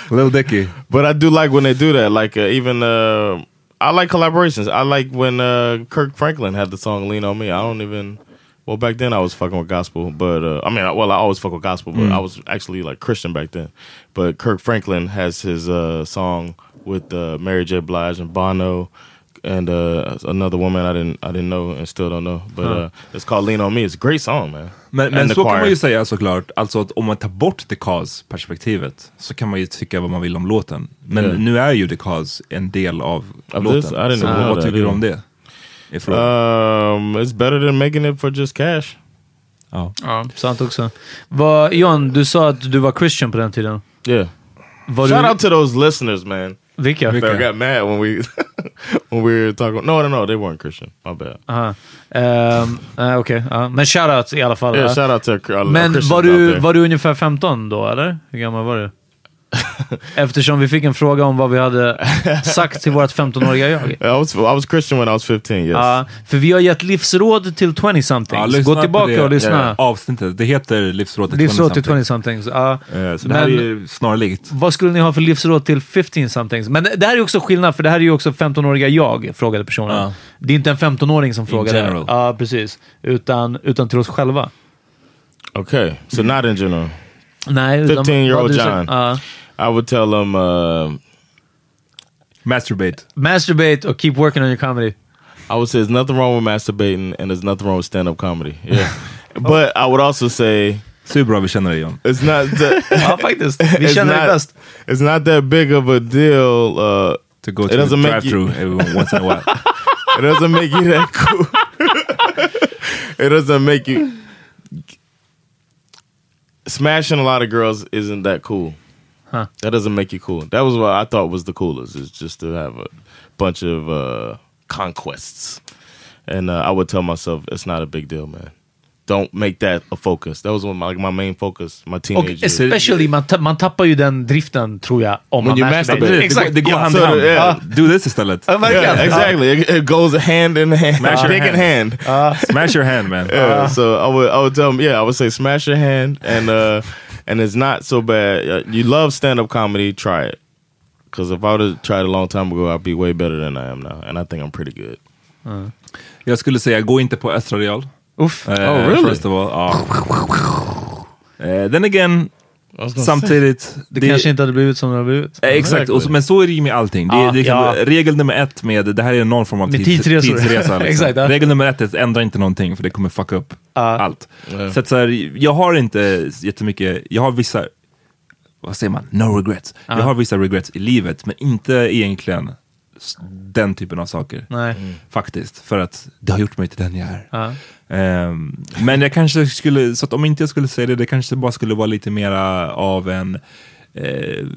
<laughs> Dicky. But I do like when they do that. Like uh, even uh, I like collaborations. I like when uh, Kirk Franklin had the song "Lean on Me." I don't even. Well, back then I was fucking with gospel, but uh, I mean, well, I always fuck with gospel, but I was actually like Christian back then. But Kirk Franklin has his uh, song with uh, Mary J. Blige and Bono, and uh, another woman I didn't I didn't know and still don't know. But uh, it's called "Lean on Me." It's a great song, man. Men, men så kan choir. man ju säga såklart, alltså att om man tar bort the cause-perspektivet så kan man ju tycka vad man vill om låten. Men Yeah. nu är ju the cause en del av Of låten. this? I didn't så know vad tycker du om det? Um, it's better than making it for just cash. ja. Ja, sant också. Vad, John, du sa att du var Christian på den tiden. Yeah. Var Shout du, out to those listeners, man. Vilka? That got mad when we when we were talking. No, no, no, they weren't Christian. My bad. Aha. Um, uh, Okej, ja. men shoutout i alla fall. Yeah, shout out to our, our Men var du, var du ungefär 15 då, eller? Hur gammal var du? <laughs> Eftersom vi fick en fråga om vad vi hade sagt till vårt 15-åriga jag. I was I was Christian when I was 15. Yes. Ja, för vi har gett livsråd till 20-somethings. lyssna Gå tillbaka det, och lyssna. eh, Avsnittet, det heter Livsråd till Livsråd till 20-something. 20-somethings. Ja. Eh, Så det här är Men- ju snarlikt. Vad skulle ni ha för livsråd till 15-somethings? Men det här är också skillnad, för det här är ju också 15-åriga jag, frågade personen. Ja. Det är inte en 15-åring som general. Ja, precis. Utan, utan till oss själva. Okay, so not in general. Nej, 15-year-old vad du säger- John. Ja. I would tell him Uh, Masturbate. masturbate or keep working on your comedy. I would say there's nothing wrong with masturbating, and there's nothing wrong with stand-up comedy. Yeah, <laughs> but I would also say Så bra vi känner dig John. it's not. That, Ja, faktiskt. Vi it's känner det not- bäst. It's not that big of a deal. Uh, To go It to the doesn't make you- drive-through every once in a while. <laughs> it doesn't make you that cool. <laughs> it doesn't make you smashing a lot of girls isn't that cool. Huh. That doesn't make you cool. That was what I thought was the coolest is just to have a bunch of uh, conquests. And uh, I would tell myself it's not a big deal, man. Don't make that a focus. That was one of my, like my main focus. My Och teenage years. especially, man, ta- man tappar ju den driften, tror jag, om When man you masturbatar. masturbate. Det, Exakt. det går Ja, hand i så- hand. ja. Do this istället. Ja, verkligen. Yeah, exactly. It, it goes hand in hand, Smash your dick in hand. Smash your hand man. Yeah, so I would I would tell them, yeah, I would say smash your hand, and uh, and it's not so bad. Uh, You love stand up comedy, try it. Because if I would have tried a long time ago, I'd be way better than I am now, and I think I'm pretty good. Jag skulle säga, gå inte på Östra Real. Uff. Eh, Oh, really? First of all, ja. Eh, then again, samtidigt. Det, kanske inte hade blivit som det har blivit. Eh, Exakt, och så, men så är det ju med allting. Det, Ja, det kan, ja. Regel nummer ett med, det här är någon form av tidsresor. tidsresa. <laughs> Liksom. Exakt, ja. Regel nummer ett är att ändra inte någonting för det kommer fucka upp allt. Ja. Så, att så här, jag har inte jättemycket, jag har vissa, vad säger man, no regrets. Jag har vissa regrets i livet men inte egentligen den typen av saker. Nej. Faktiskt, för att det har gjort mig till den jag är. Ja. Ehm, men jag kanske skulle, så att om inte jag skulle säga det, det kanske bara skulle vara lite mera av en eh,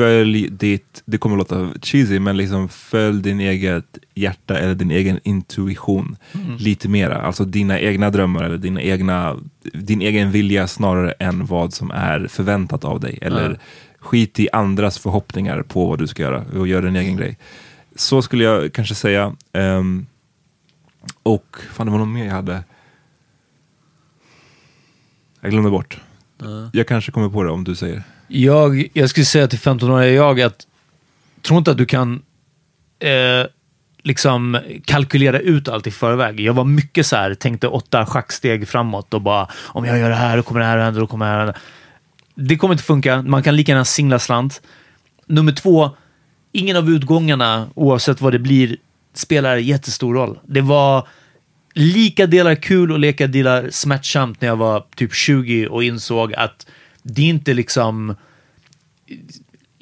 följ ditt, det kommer låta cheesy, men liksom följ din eget hjärta eller din egen intuition lite mera. Alltså dina egna drömmar eller dina egna, din egen vilja snarare än vad som är förväntat av dig. Eller skit i andras förhoppningar på vad du ska göra och gör din egen grej. Så skulle jag kanske säga. Ehm, och fan det var något mer jag hade. Jag glömde bort. Jag kanske kommer på det om du säger. Jag, jag skulle säga till 15-åriga jag att tro inte att du kan eh, liksom kalkylera ut allt i förväg. Jag var mycket så här, tänkte åtta schacksteg framåt och bara om jag gör det här, då kommer det här hända, då kommer det här hända. Det kommer inte funka. Man kan lika gärna singla slant. Nummer två, ingen av utgångarna, oavsett vad det blir, spelar jättestor roll. Det var lika delar kul och lika delar smärtsamt när jag var typ 20 och insåg att det är inte liksom...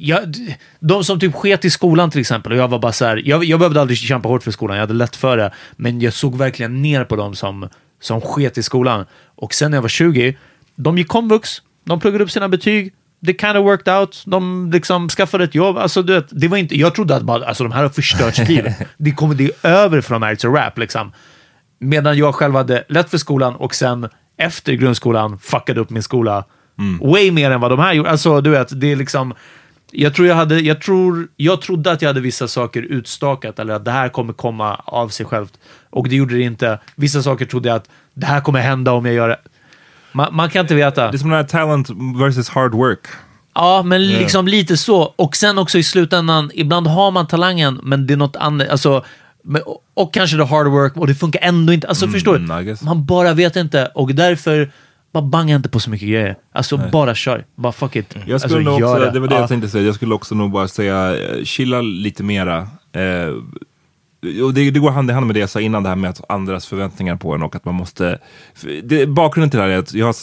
Jag, de som typ sket i skolan till exempel, och jag var bara så här, jag, jag behövde aldrig kämpa hårt för skolan, jag hade lätt för det, men jag såg verkligen ner på dem som, som sket i skolan. Och sen när jag var 20, de gick komvux, de pluggade upp sina betyg, det kind of worked out, de liksom skaffade ett jobb. Alltså, du vet, det var inte, jag trodde att bara, alltså, de här har förstört sitt liv. <laughs> Det kommer det över här, it's a rap liksom. Medan jag själv hade lätt för skolan och sen efter grundskolan fuckade upp min skola way mer än vad de här gjorde. Alltså, du vet, det är liksom... Jag tror jag hade, jag tror, jag trodde att jag hade vissa saker utstakat eller att det här kommer komma av sig självt. Och det gjorde det inte. Vissa saker trodde jag att det här kommer hända om jag gör det. Man, man kan inte veta. Det är som den här talent versus hard work. Ja, men liksom lite så. Och sen också i slutändan, ibland har man talangen, men det är något annat. Alltså, och, och kanske det hard work och det funkar ändå inte. Alltså förstår I du? Man bara vet inte och därför bara banga inte på så mycket grejer. Alltså bara kör. Bara fuck it. Jag skulle alltså, nog gör också, det var det Ja. jag tänkte säga, jag skulle också nog bara säga eh, chilla lite mera. Eh, och det, det går hand i hand med det jag sa innan, det här med att andras förväntningar på en och att man måste... Det, bakgrunden till det här är att jag har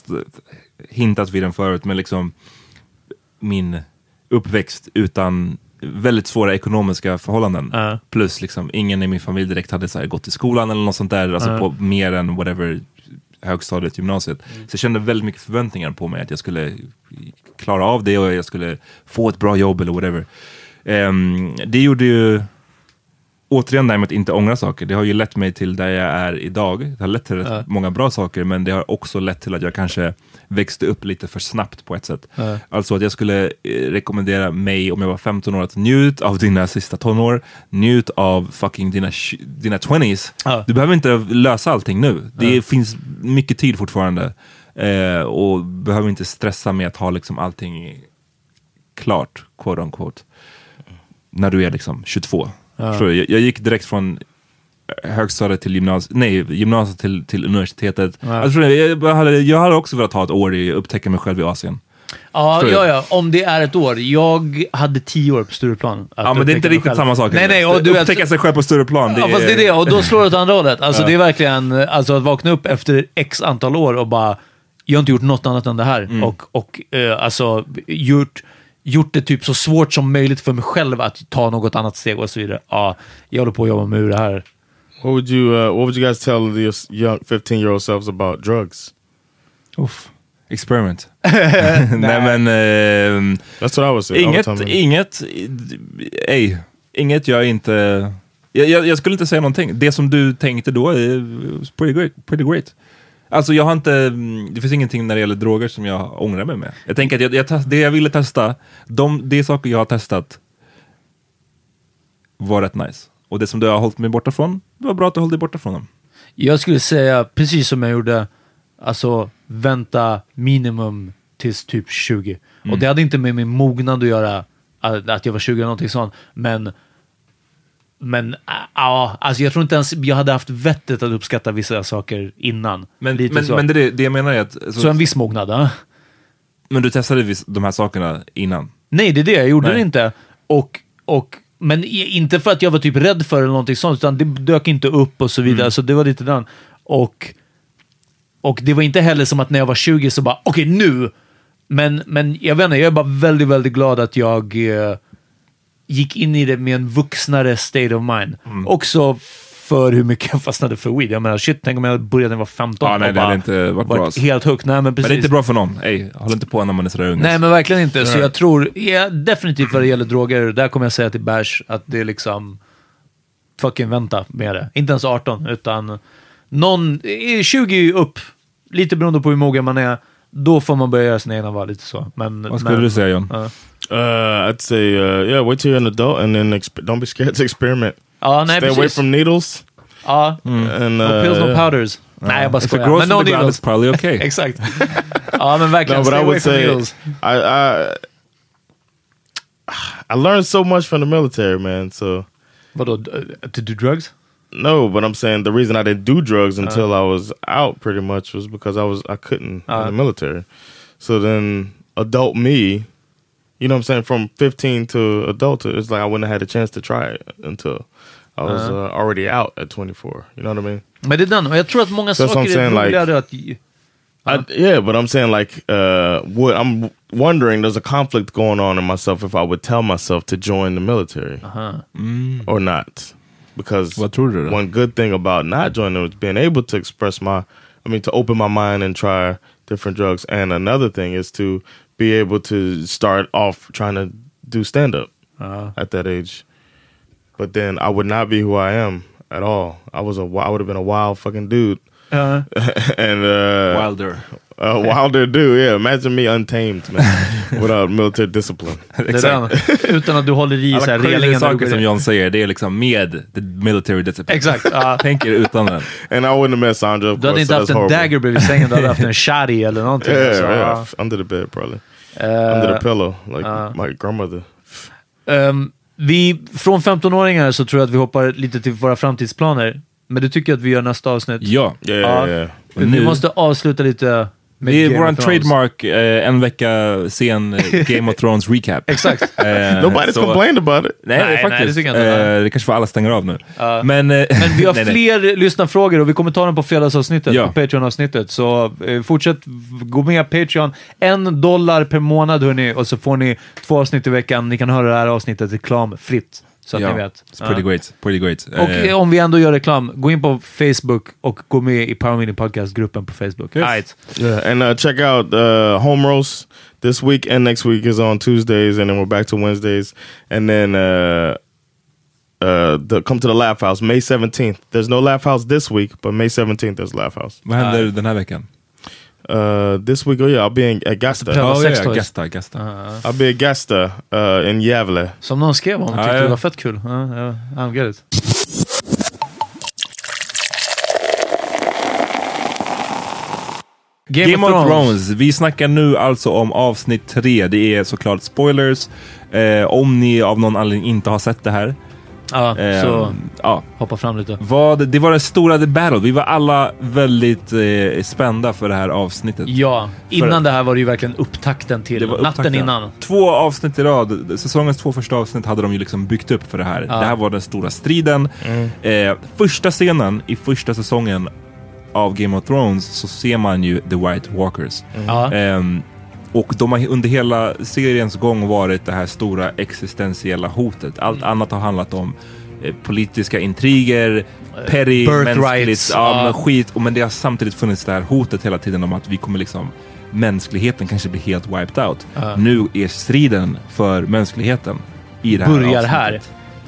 hintat vid den förut, men liksom min uppväxt utan väldigt svåra ekonomiska förhållanden. Ja. Plus liksom ingen i min familj direkt hade så här, gått i skolan eller något sånt där, alltså Ja. på mer än whatever högstadiet, gymnasiet. Så jag kände väldigt mycket förväntningar på mig att jag skulle klara av det och jag skulle få ett bra jobb eller whatever. Ehm, det gjorde ju återigen det här med att inte ångra saker. Det har ju lett mig till där jag är idag. Det har lett till rätt Ja. många bra saker, men det har också lett till att jag kanske växte upp lite för snabbt på ett sätt. Ja. Alltså att jag skulle eh, rekommendera mig om jag var 15 år att njut av dina sista tonår, njut av fucking dina, dina 20s. Ja. Du behöver inte lösa allting nu. Det finns mycket tid fortfarande. Eh, och behöver inte stressa med att ha liksom allting klart, quote unquote. När du är liksom 22. Du? Jag, jag gick direkt från högstadiet till gymnasiet, nej, gymnasiet till, till universitetet. Ja. Alltså, jag, jag, hade, jag hade också velat ha ett år i upptäcka mig själv i Asien. Ja, ja, ja, om det är ett år. Jag hade tio år på Stureplan. att Ja, men det är inte riktigt samma sak. Nej, nej, och du upptäcka sig själv på större plan. Ja, fast det är det. Och då slår det åt andra hållet. Alltså, Det är verkligen alltså, att vakna upp efter x antal år och bara, jag har inte gjort något annat än det här. Mm. Och, och eh, alltså, gjort, gjort det typ så svårt som möjligt för mig själv att ta något annat steg och så vidare. Ja, jag håller på att jobba med ur det här. What would you uh, What would you guys tell your s- young 15 year old selves about drugs? Uff. Experiment. <laughs> <laughs> nej men... ehm, That's what I was saying. the Inget, inget, ej, inget jag inte... Jag, jag, jag skulle inte säga någonting. Det som du tänkte då är pretty great. Pretty great. Alltså jag har inte, mm, det finns ingenting när det gäller droger som jag ångrar mig med. Jag tänker att jag, jag, test- det jag ville testa, de, det saker jag har testat var rätt nice. Och det som du har hållit mig borta från, det var bra att du höll dig borta från dem. Jag skulle säga, precis som jag gjorde, alltså vänta minimum tills typ 20. Mm. Och det hade inte med min mognad att göra, att, att jag var 20 eller någonting sånt, men men äh, ja, alltså jag tror inte ens jag hade haft vettet att uppskatta vissa saker innan. Men, men, men det, det jag menar är att... alltså, så en viss mognad, ja. Men du testade vis- de här sakerna innan? Nej, det är det. Jag gjorde Nej. det inte. Och, och, men inte för att jag var typ rädd för eller någonting sånt, utan det dök inte upp och så vidare. Mm. Så det var lite den. Och, och det var inte heller som att när jag var 20 så bara, okej nu! Men, men jag vet inte, jag är bara väldigt, väldigt glad att jag eh, gick in i det med en vuxnare state of mind. Mm. Också för hur mycket jag fastnade för weed. Jag menar, shit, tänk om jag börjat när jag var 15 Ja, nej, och det hade bara inte varit bra, alltså. helt hooked. Nej, men precis. Men det är inte bra för någon. Ey, håll inte på när man är sådär ung. Nej, men verkligen inte. Så jag tror, ja, definitivt vad det gäller droger, där kommer jag säga till Bärs att det är liksom, fucking vänta med det. Inte ens 18, utan någon, eh, 20 upp, lite beroende på hur mogen man är, då får man börja göra sina egna val, lite så. Men, Vad skulle men, du säga John? Ja. Uh, I'd say, uh, yeah, wait till you're an adult and then exp- don't be scared to experiment. Ja, nej, Stay away precis. from needles. Ja, And, no uh, pills, no yeah. powders. Nej, jag bara If it skojar. grows Men from no the ground needles. it's probably okay. Exakt. Ja, men verkligen. No, but stay I away would from say needles. I, I I learned so much from the military, man. So Vadå? d- To do drugs? No, but I'm saying the reason I didn't do drugs until I was out pretty much was because I was I couldn't Uh. in the military. So then adult me, you know what I'm saying, from 15 to adulthood, it's like I wouldn't have had a chance to try it until I was Uh. uh, already out at 24. You know what I mean? Men det är den, och jag tror att många That's I'm saker är saying, like- roligare att... I, yeah, but I'm saying like, uh, what I'm wondering, there's a conflict going on in myself if I would tell myself to join the military or not. Because Vad tror du one good thing about not joining was being able to express my, I mean, to open my mind and try different drugs. And another thing is to be able to start off trying to do stand up at that age. But then I would not be who I am at all. I was a, I would have been a wild fucking dude. Ja. <laughs> and uh, Wilder. A wilder dude. Yeah, imagine me untamed, man, <laughs> without military discipline. Den. Utan att du håller i så här relingen. saker som. John säger, det är liksom med the military discipline. Exakt. ja. <laughs> Tänk er utan den. And I wouldn't have met Sandra. Du hade inte haft en horrible. dagger bredvid sängen, du hade haft en <laughs> shari eller någonting. Yeah, alltså. yeah, f- under the bed probably, Eh, under the pillow, like uh. my grandmother. ehm, vi, från 15-åringar så tror jag att vi hoppar lite till våra framtidsplaner. Men du tycker att vi gör nästa avsnitt? Ja. Yeah, Ja. yeah. Vi Nu- måste avsluta lite Det är vår trademark, eh, en vecka sen eh, Game of Thrones recap. <laughs> Exakt. Eh, Nobody's så- complained about it. Nej, Nej, nej, faktiskt. det jag inte. Eh, det kanske får alla stänger av nu. Ja. Men, eh, Men vi <laughs> har nej, nej. fler lyssnarfrågor och vi kommer ta dem på fredagsavsnittet, Ja. på Patreon-avsnittet. Så eh, fortsätt gå med Patreon. En dollar per månad hörni, och så får ni två avsnitt i veckan. Ni kan höra det här avsnittet reklamfritt, så att Ja, ni vet. It's pretty great. Pretty great. Och Eh, om vi ändå gör reklam, gå in på Facebook och gå med i Power Mini Podcast-gruppen på Facebook. Yes. Right. Yeah, and uh, check out uh, Home Roast this week and next week is on Tuesdays, and then we're back to Wednesdays, and then uh, uh, the, come to the Laugh House May seventeenth. There's no Laugh House this week, but May seventeenth there's Laugh House. Vad händer den här veckan? Uh, this week, oh yeah, I'll be in Augusta. Ja, Ja, sex ja, toys. Gästa, Gästa. I'll be Augusta uh, in Gävle. Som någon skrev om, tyckte ja. det var fett kul. Ja, ja, I don't get it. Game, of Thrones. Vi snackar nu alltså om avsnitt tre. Det är såklart spoilers. Eh, om ni av någon anledning inte har sett det här. Ja, Eh, så ja. hoppa fram lite. Vad, det var den stora The Battle. Vi var alla väldigt eh, spända för det här avsnittet. Ja, innan det här var det ju verkligen upptakten till natten upptakten. innan. Två avsnitt i rad. Säsongens två första avsnitt hade de ju liksom byggt upp för det här. Ja. Det här var den stora striden. Eh, första scenen i första säsongen av Game of Thrones så ser man ju The White Walkers. Ja. Ehm, och de har under hela seriens gång varit det här stora existentiella hotet. Allt Mm. annat har handlat om eh, politiska intriger, petty, birthrights, mänskligt, ja, men skit. Och, men det har samtidigt funnits det här hotet hela tiden om att vi kommer liksom mänskligheten kanske blir helt wiped out. Ja. Nu är striden för mänskligheten i det här Börjar avsnittet. här.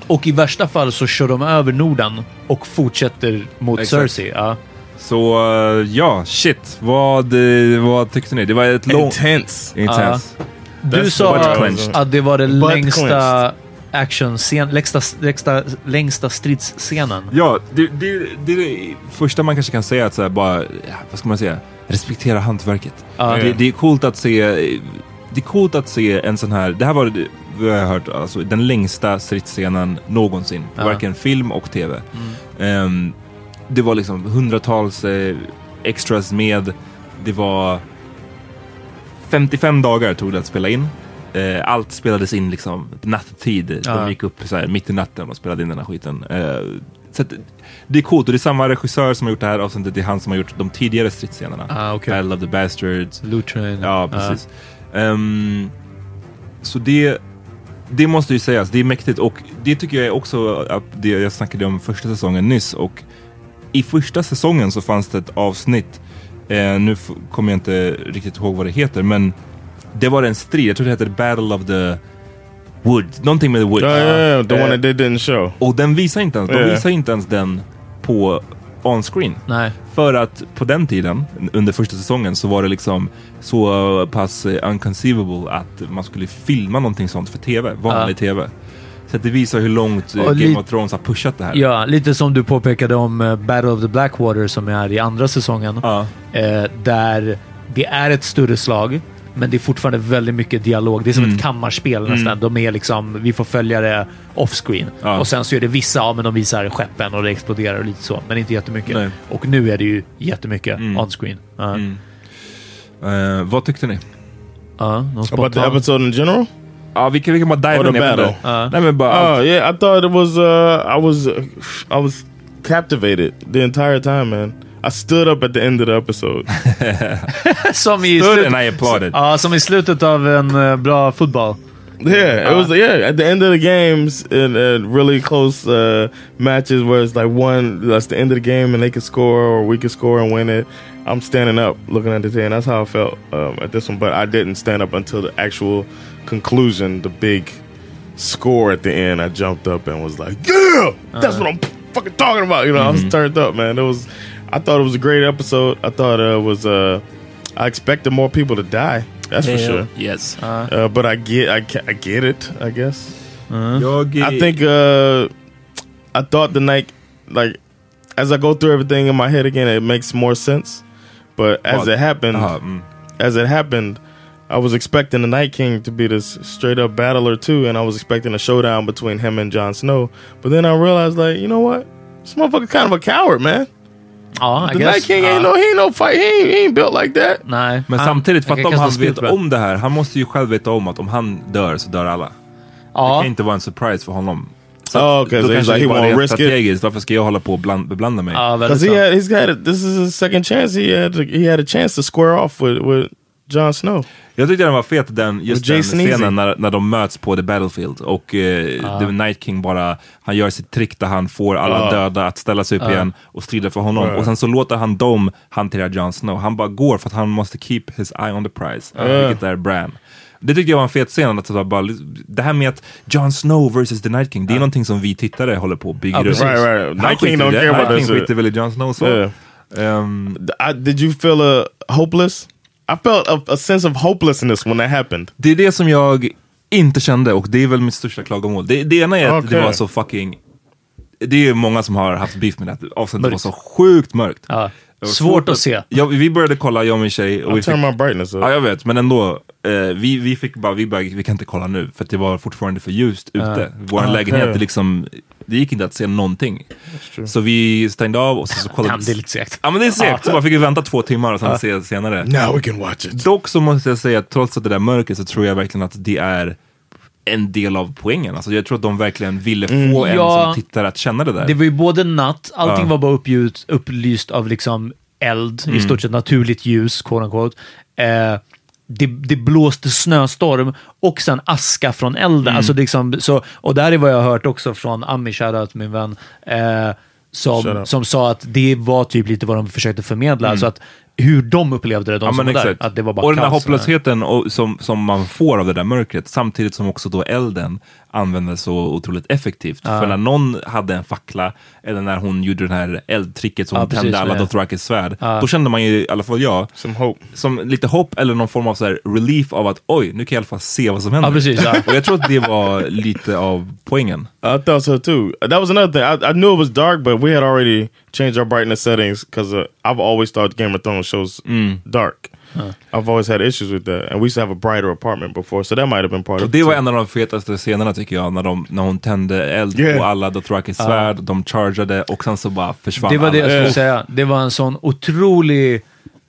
Och i värsta fall så kör de över Norden och fortsätter mot Exakt. Cersei. Ja. Så eh, ja, shit. Vad, eh, vad tyckte ni? Det var ett långt... Intense. Intense. Du That's sa att det var den längsta clenched. actionscen, längsta, längsta, längsta stridsscenen. Ja, det, det, det är det första man kanske kan säga att så här, bara, vad ska man säga, respektera hantverket. Ja. Det, det är coolt att se, det är coolt att se en sån här, det här var jag har hört, alltså den längsta stridsscenen någonsin. Ja. Varken film och tv. Ehm, det var liksom hundratals eh, extras med, det var 55 dagar tog det att spela in. Eh, allt spelades in liksom nattetid. Ja. De gick upp så här, mitt i natten och spelade in den här skiten. Eh, så att, det är coolt och det är samma regissör som har gjort det här avsnittet. Det är han som har gjort de tidigare stridsscenerna. Ah, okej. Battle of the Bastards. Lutrin. Ja, precis. Ehm, så det, det måste ju sägas, det är mäktigt och det tycker jag också att det jag snackade om första säsongen nyss och i första säsongen så fanns det ett avsnitt, eh, nu kommer jag inte riktigt ihåg vad det heter, men det var en strid, jag tror det heter Battle of the Woods, någonting med the Woods. Yeah, yeah, yeah, the Eh, one that they didn't show. och den visar inte ens, de Yeah. visar inte ens den på on-screen. Nej. För att på den tiden, under första säsongen, så var det liksom så pass eh, unconceivable att man skulle filma någonting sånt för tv, vanlig Ja. tv. Så att det visar hur långt eh, Och Game li- of Thrones har pushat det här. Ja, lite som du påpekade om eh, Battle of the Blackwater som är i andra säsongen. Ja. Eh, där det är ett större slag, Men det är fortfarande väldigt mycket dialog. Det är som Mm. ett kammarspel nästan. De är liksom, vi får följa det off-screen. Ja. Och sen så är det vissa, ja men de visar skeppen och det exploderar och lite så. Men inte jättemycket. Nej. Och nu är det ju jättemycket Mm. on-screen. Ja. Eh, vad tyckte ni? Ja, någon About the episode in general? Ja, vi kan, vi kan bara dive Or the ner på battle? det. Nej, men bara... Oh yeah, I thought it was. Uh, I was. Uh, I was captivated the entire time, man. I stood up at the end of the episode. <laughs> som, i Stood slutet, and I applauded. ja, som i slutet av en eh, bra fotboll. Yeah, it was yeah. At the end of the games, in uh, really close uh, matches where it's like one, that's the end of the game, and they can score or we can score and win it. I'm standing up, looking at the thing. That's how I felt um, at this one. But I didn't stand up until the actual conclusion, the big score at the end. I jumped up and was like, "Yeah, that's what I'm fucking talking about." You know, I was turned up, man. It was. I thought it was a great episode. I thought uh, it was. Uh, I expected more people to die. That's for sure. Yes. Uh, but I get, I, I get it. I guess. Jag, I think uh, I thought the night, like, as I go through everything in my head again, it makes more sense. But as Well, it happened, uh, mm. as it happened, I was expecting the Night King to be this straight up battler too, and I was expecting a showdown between him and Jon Snow. But then I realized, like, you know what? This motherfucker kind of a coward, man. Ja, I The guess. Night King ja. ain't no, he ain't no fight. He ain't, he ain't built like that. Nej. Men Han- samtidigt, för han att om han vet spillbröd. om det här, han måste ju själv veta om att om han dör så dör alla. Det kan inte vara en surprise för honom. Så Oh, att ah, okay, då so he's kanske like, det he bara won't är risk it. strategiskt. Varför ska jag hålla på och bland, beblanda mig? Ja, väldigt Because he had, he's got, a, this is his second chance. He had, he had a chance to square off with, with Jon Snow. Jag tyckte den var fet, den, just den scenen när, när de möts på The Battlefield och eh, The Night King bara, han gör sitt trick där han får alla Ja. döda att ställa sig upp Ja. igen och strida för honom. Och sen så låter han dem hantera Jon Snow. Han bara går för att han måste keep his eye on the prize, vilket är Bran. Det tyckte jag var en fet scen, att det, var bara, det här med att Jon Snow versus The Night King, det är någonting som vi tittare håller på och bygger upp. Right, right. Night King skiter i don't det. care about Night that King shit. skiter väl i Jon Snow så. Yeah. Ehm, I, did you feel uh, hopeless? I felt a, a sense of hopelessness when that happened. Det är det som jag inte kände och det är väl mitt största klagomål. Det, det ena är att det Okej. var så fucking... Det är många som har haft beef med det. här. Avsnittet var så sjukt mörkt. Ja. Var Svårt att se. Ja, vi började kolla, jag och min tjej. Och vi fick, my brightness up. ja, jag vet, men ändå. Eh, vi, vi fick bara, vi bara, vi kan inte kolla nu. För att det var fortfarande för ljust ute. Vår Ah, lägenhet, liksom, det gick inte att se någonting. Så vi stängde av och så, så kollade Ja, det är lite segt. Ja men det är segt, så bara fick vi vänta två timmar och sen se senare. Now we can watch it. Dock så måste jag säga att trots att det där mörkret så tror jag verkligen att det är en del av poängen. Alltså jag tror att de verkligen ville få en Ja. som tittare att känna det där. Det var ju både natt, allting Ja. var bara uppljus, upplyst av liksom eld, i stort sett naturligt ljus, quote unquote. Eh, det, det blåste snöstorm och sen aska från elden. Alltså liksom, så, och där är vad jag har hört också från Ami, shoutout min vän, eh, som, som sa att det var typ lite vad de försökte förmedla. Alltså att hur de upplevde det, de Ja, som var där. exakt. Att det var bara och den här kaos. hopplösheten och, som, som man får av det där mörkret, samtidigt som också då elden användes så otroligt effektivt. För när någon hade en fackla, eller när hon gjorde det här eldtricket som Ja, hon precis, tände alla ja. Dothrakis svärd, då kände man ju, i alla fall jag, Some hope. som lite hopp eller någon form av så här relief av att oj, nu kan jag i alla fall se vad som händer. Ja, precis, ja. och jag tror att det var lite av poängen. I thought so too. That was another thing. I, I knew it was dark, but we had already changed our brightness settings because uh, I've always thought Game of Thrones shows dark. I've always had issues with that, and we used to have a brighter apartment before, so that might have been part of det var en av de fetaste scenerna tycker jag, när, de, när hon tände eld Yeah. på alla Dothrakis svärd, de chargade och sen så bara försvann Det var det jag alla. skulle Eh. säga. Det var en sån otrolig...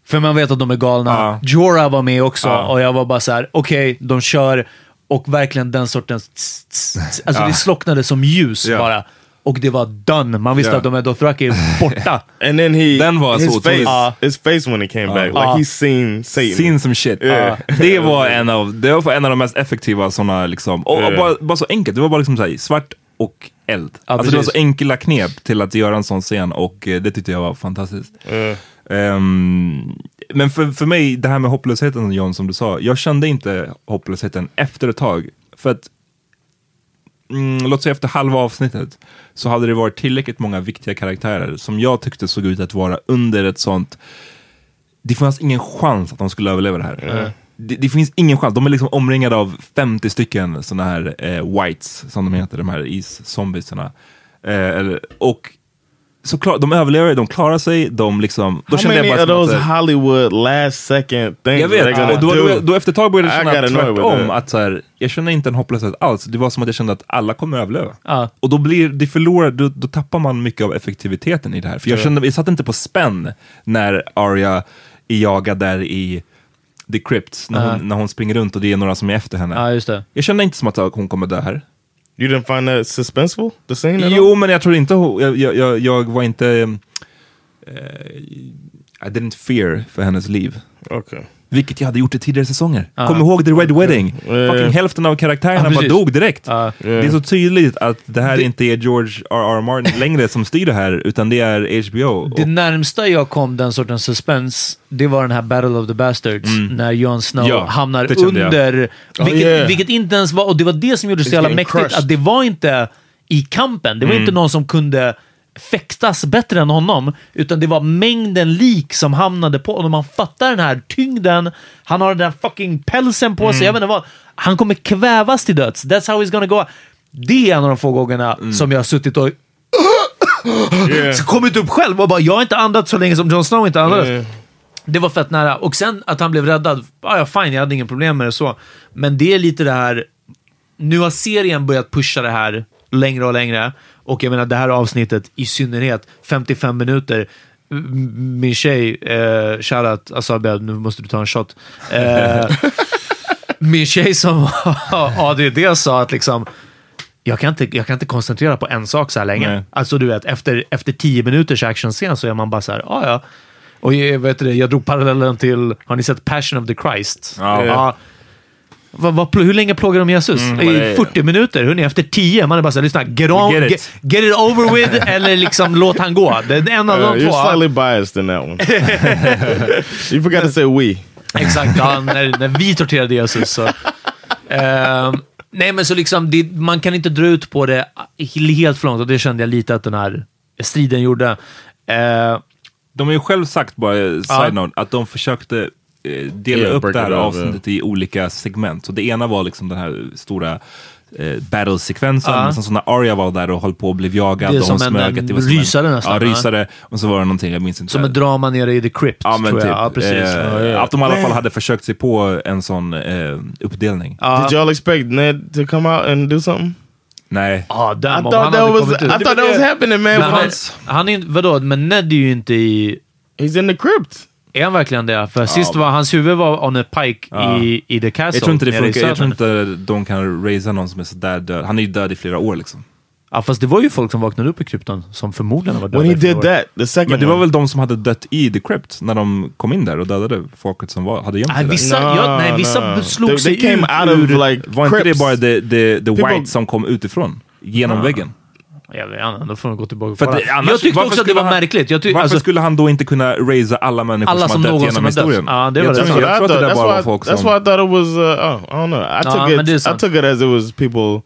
För man vet att de är galna. Ja. Jorah var med också Ja. och jag var bara så här: okej, de kör och verkligen den sortens... tss, tss, tss. Alltså det slocknade som ljus Ja. bara. Och det var done. Man visste Ja. att de här Dothraki är borta. <laughs> And then he, Den var så his otroligt- face, Ja. his face when he came back, like Ja. he's seen Satan. Seen some shit. Yeah. <laughs> Det var en av, det var en av de mest effektiva sådana liksom, och, och Yeah. bara, bara så enkelt, det var bara liksom så här, svart och eld. alltså det var så precis. enkla knep till att göra en sån scen och eh, det tyckte jag var fantastiskt. Yeah. Ehm, men för, för mig, det här med hopplösheten John, som du sa, jag kände inte hopplösheten efter ett tag. För att, mm, låt säga efter halva avsnittet, så hade det varit tillräckligt många viktiga karaktärer som jag tyckte såg ut att vara under ett sånt det fanns ingen chans att de skulle överleva det här. Det, det finns ingen chans. De är liksom omringade av 50 stycken sådana här eh, whites, som de heter, de här is-zombiesarna. Eh, eller- och såklart, de överlever, de klarar sig, de liksom... Då How kände jag many bara of att, those så här- Hollywood last second things Jag vet, gonna och då, då, då efter ett tag började jag känna tvärtom. Att så här, jag känner inte en hopplöshet alls. Det var som att jag kände att alla kommer överleva. Ja. Och då blir det förlorar, då, då tappar man mycket av effektiviteten i det här. För jag, kände, jag satt inte på spänn när Arya är jagad där i The Crypt, när, Ja. hon, när hon springer runt och det är några som är efter henne. Ja, just det. Jag kände inte som att hon kommer dö här. You didn't find that suspenseful? The scene? at Jo, men jag tror inte jag, jag, jag, jag var inte... eh, I didn't fear för hennes liv. all? Okay. Vilket jag hade gjort i tidigare säsonger. Ja. Kom ihåg The Red Wedding. Ja. Fucking hälften av karaktärerna Ja, bara dog direkt. Ja. Det är så tydligt att det här inte är George R.R. Martin <laughs> längre som styr det här, utan det är HBO. Det Och, närmsta jag kom den sortens suspens, det var den här Battle of the Bastards, när Jon Snow Mm. Ja, hamnar det under... Oh, vilket, yeah. vilket inte ens var... Och det var det som gjorde det så jävla mäktigt, crushed. att det var inte i kampen. Det var Mm. inte någon som kunde fäktas bättre än honom, utan det var mängden lik som hamnade på honom. Man fattar den här tyngden, han har den där fucking pälsen på Mm. sig, jag vet inte vad. Han kommer kvävas till döds. That's how he's gonna go. Det är en av de få gångerna Mm. som jag har suttit och <coughs> Yeah. så kommit upp själv och bara “jag har inte andats så länge som Jon Snow inte andades”. Yeah. Det var fett nära. Och sen att han blev räddad, ah, ja fine, jag hade ingen problem med det så. Men det är lite det här, nu har serien börjat pusha det här längre och längre. Och jag menar det här avsnittet i synnerhet, 55 minuter. Min tjej, eh, shoutout Asabia, nu måste du ta en shot. Eh, <laughs> min tjej som <laughs> har ADD sa att liksom, jag kan, inte, jag kan inte koncentrera på en sak så här länge. Nej. Alltså du vet, efter, efter tio minuters actionscen så är man bara så här, ah, ja. Och jag, vet du, jag drog parallellen till, har ni sett Passion of the Christ? Ja. Vad, vad, hur länge plågar de Jesus? Mm, I det är- 40 minuter? Hörni, efter 10, man är bara såhär, lyssna, get, on, Get it. get, get it over with, <laughs> eller liksom låt han gå. Det är en av Uh, de två. you're slightly biased in that one. <laughs> you forgot to say we. Exakt, ja, när, när vi torterade Jesus. Så. Ehm, nej, men så liksom, det, man kan inte dra ut på det helt för långt och det kände jag lite att den här striden gjorde. Ehm, de har ju själv sagt, bara eh, Ja. side note, att de försökte dela Yeah, upp det här avsnittet i olika segment. Så det ena var liksom den här stora eh, battle-sekvensen, Ja. men sen så när Arya var där och höll på och blev jagad Det är som en- smög, en att det var som rysare nästan, Ja, rysare. Och så var det någonting, jag minns inte. som ett drama nere i The Crypt, Ja, men tror typ. jag. Ja, precis. Eh, Ja, ja. Att de i alla fall hade försökt sig på en sån eh, uppdelning. Ja. Did y'all expect Ned to come out and do something? Nej. I damn, om thought han that was I thought that was happening, man. Men han, han är inte, vadå, men Ned är ju inte i... He's in the crypt. Är han verkligen det? För sist var hans huvud var on a pike Ja. i, i The Castle. Jag tror inte det funkar, jag tror inte de kan raisa någon som är sådär död. Han är ju död i flera år liksom. Ja, fast det var ju folk som vaknade upp i krypton som förmodligen var döda When he did år. that, the second Men det var one. väl de som hade dött i The Crypt när de kom in där och dödade folket som var, hade gömt Nej, sig där. vissa, No, ja, nej, vissa no. slog They- sig they came ut out of, ur... like, Var inte det bara the, the, the white som kom utifrån? Genom väggen? Jag vet inte, då får de gå tillbaka För och att, annars- Jag tyckte också att det var han- märkligt. Jag tyck, Varför alltså, skulle han då inte kunna raisa alla människor Alla som, som har dött genom historien? Ja, det var jag, det. tror, That's jag That's tror att det där bara var that's, why, folk that's som... why I thought it was. Uh, oh, I don't know. I took Ja, it. I took it as it was people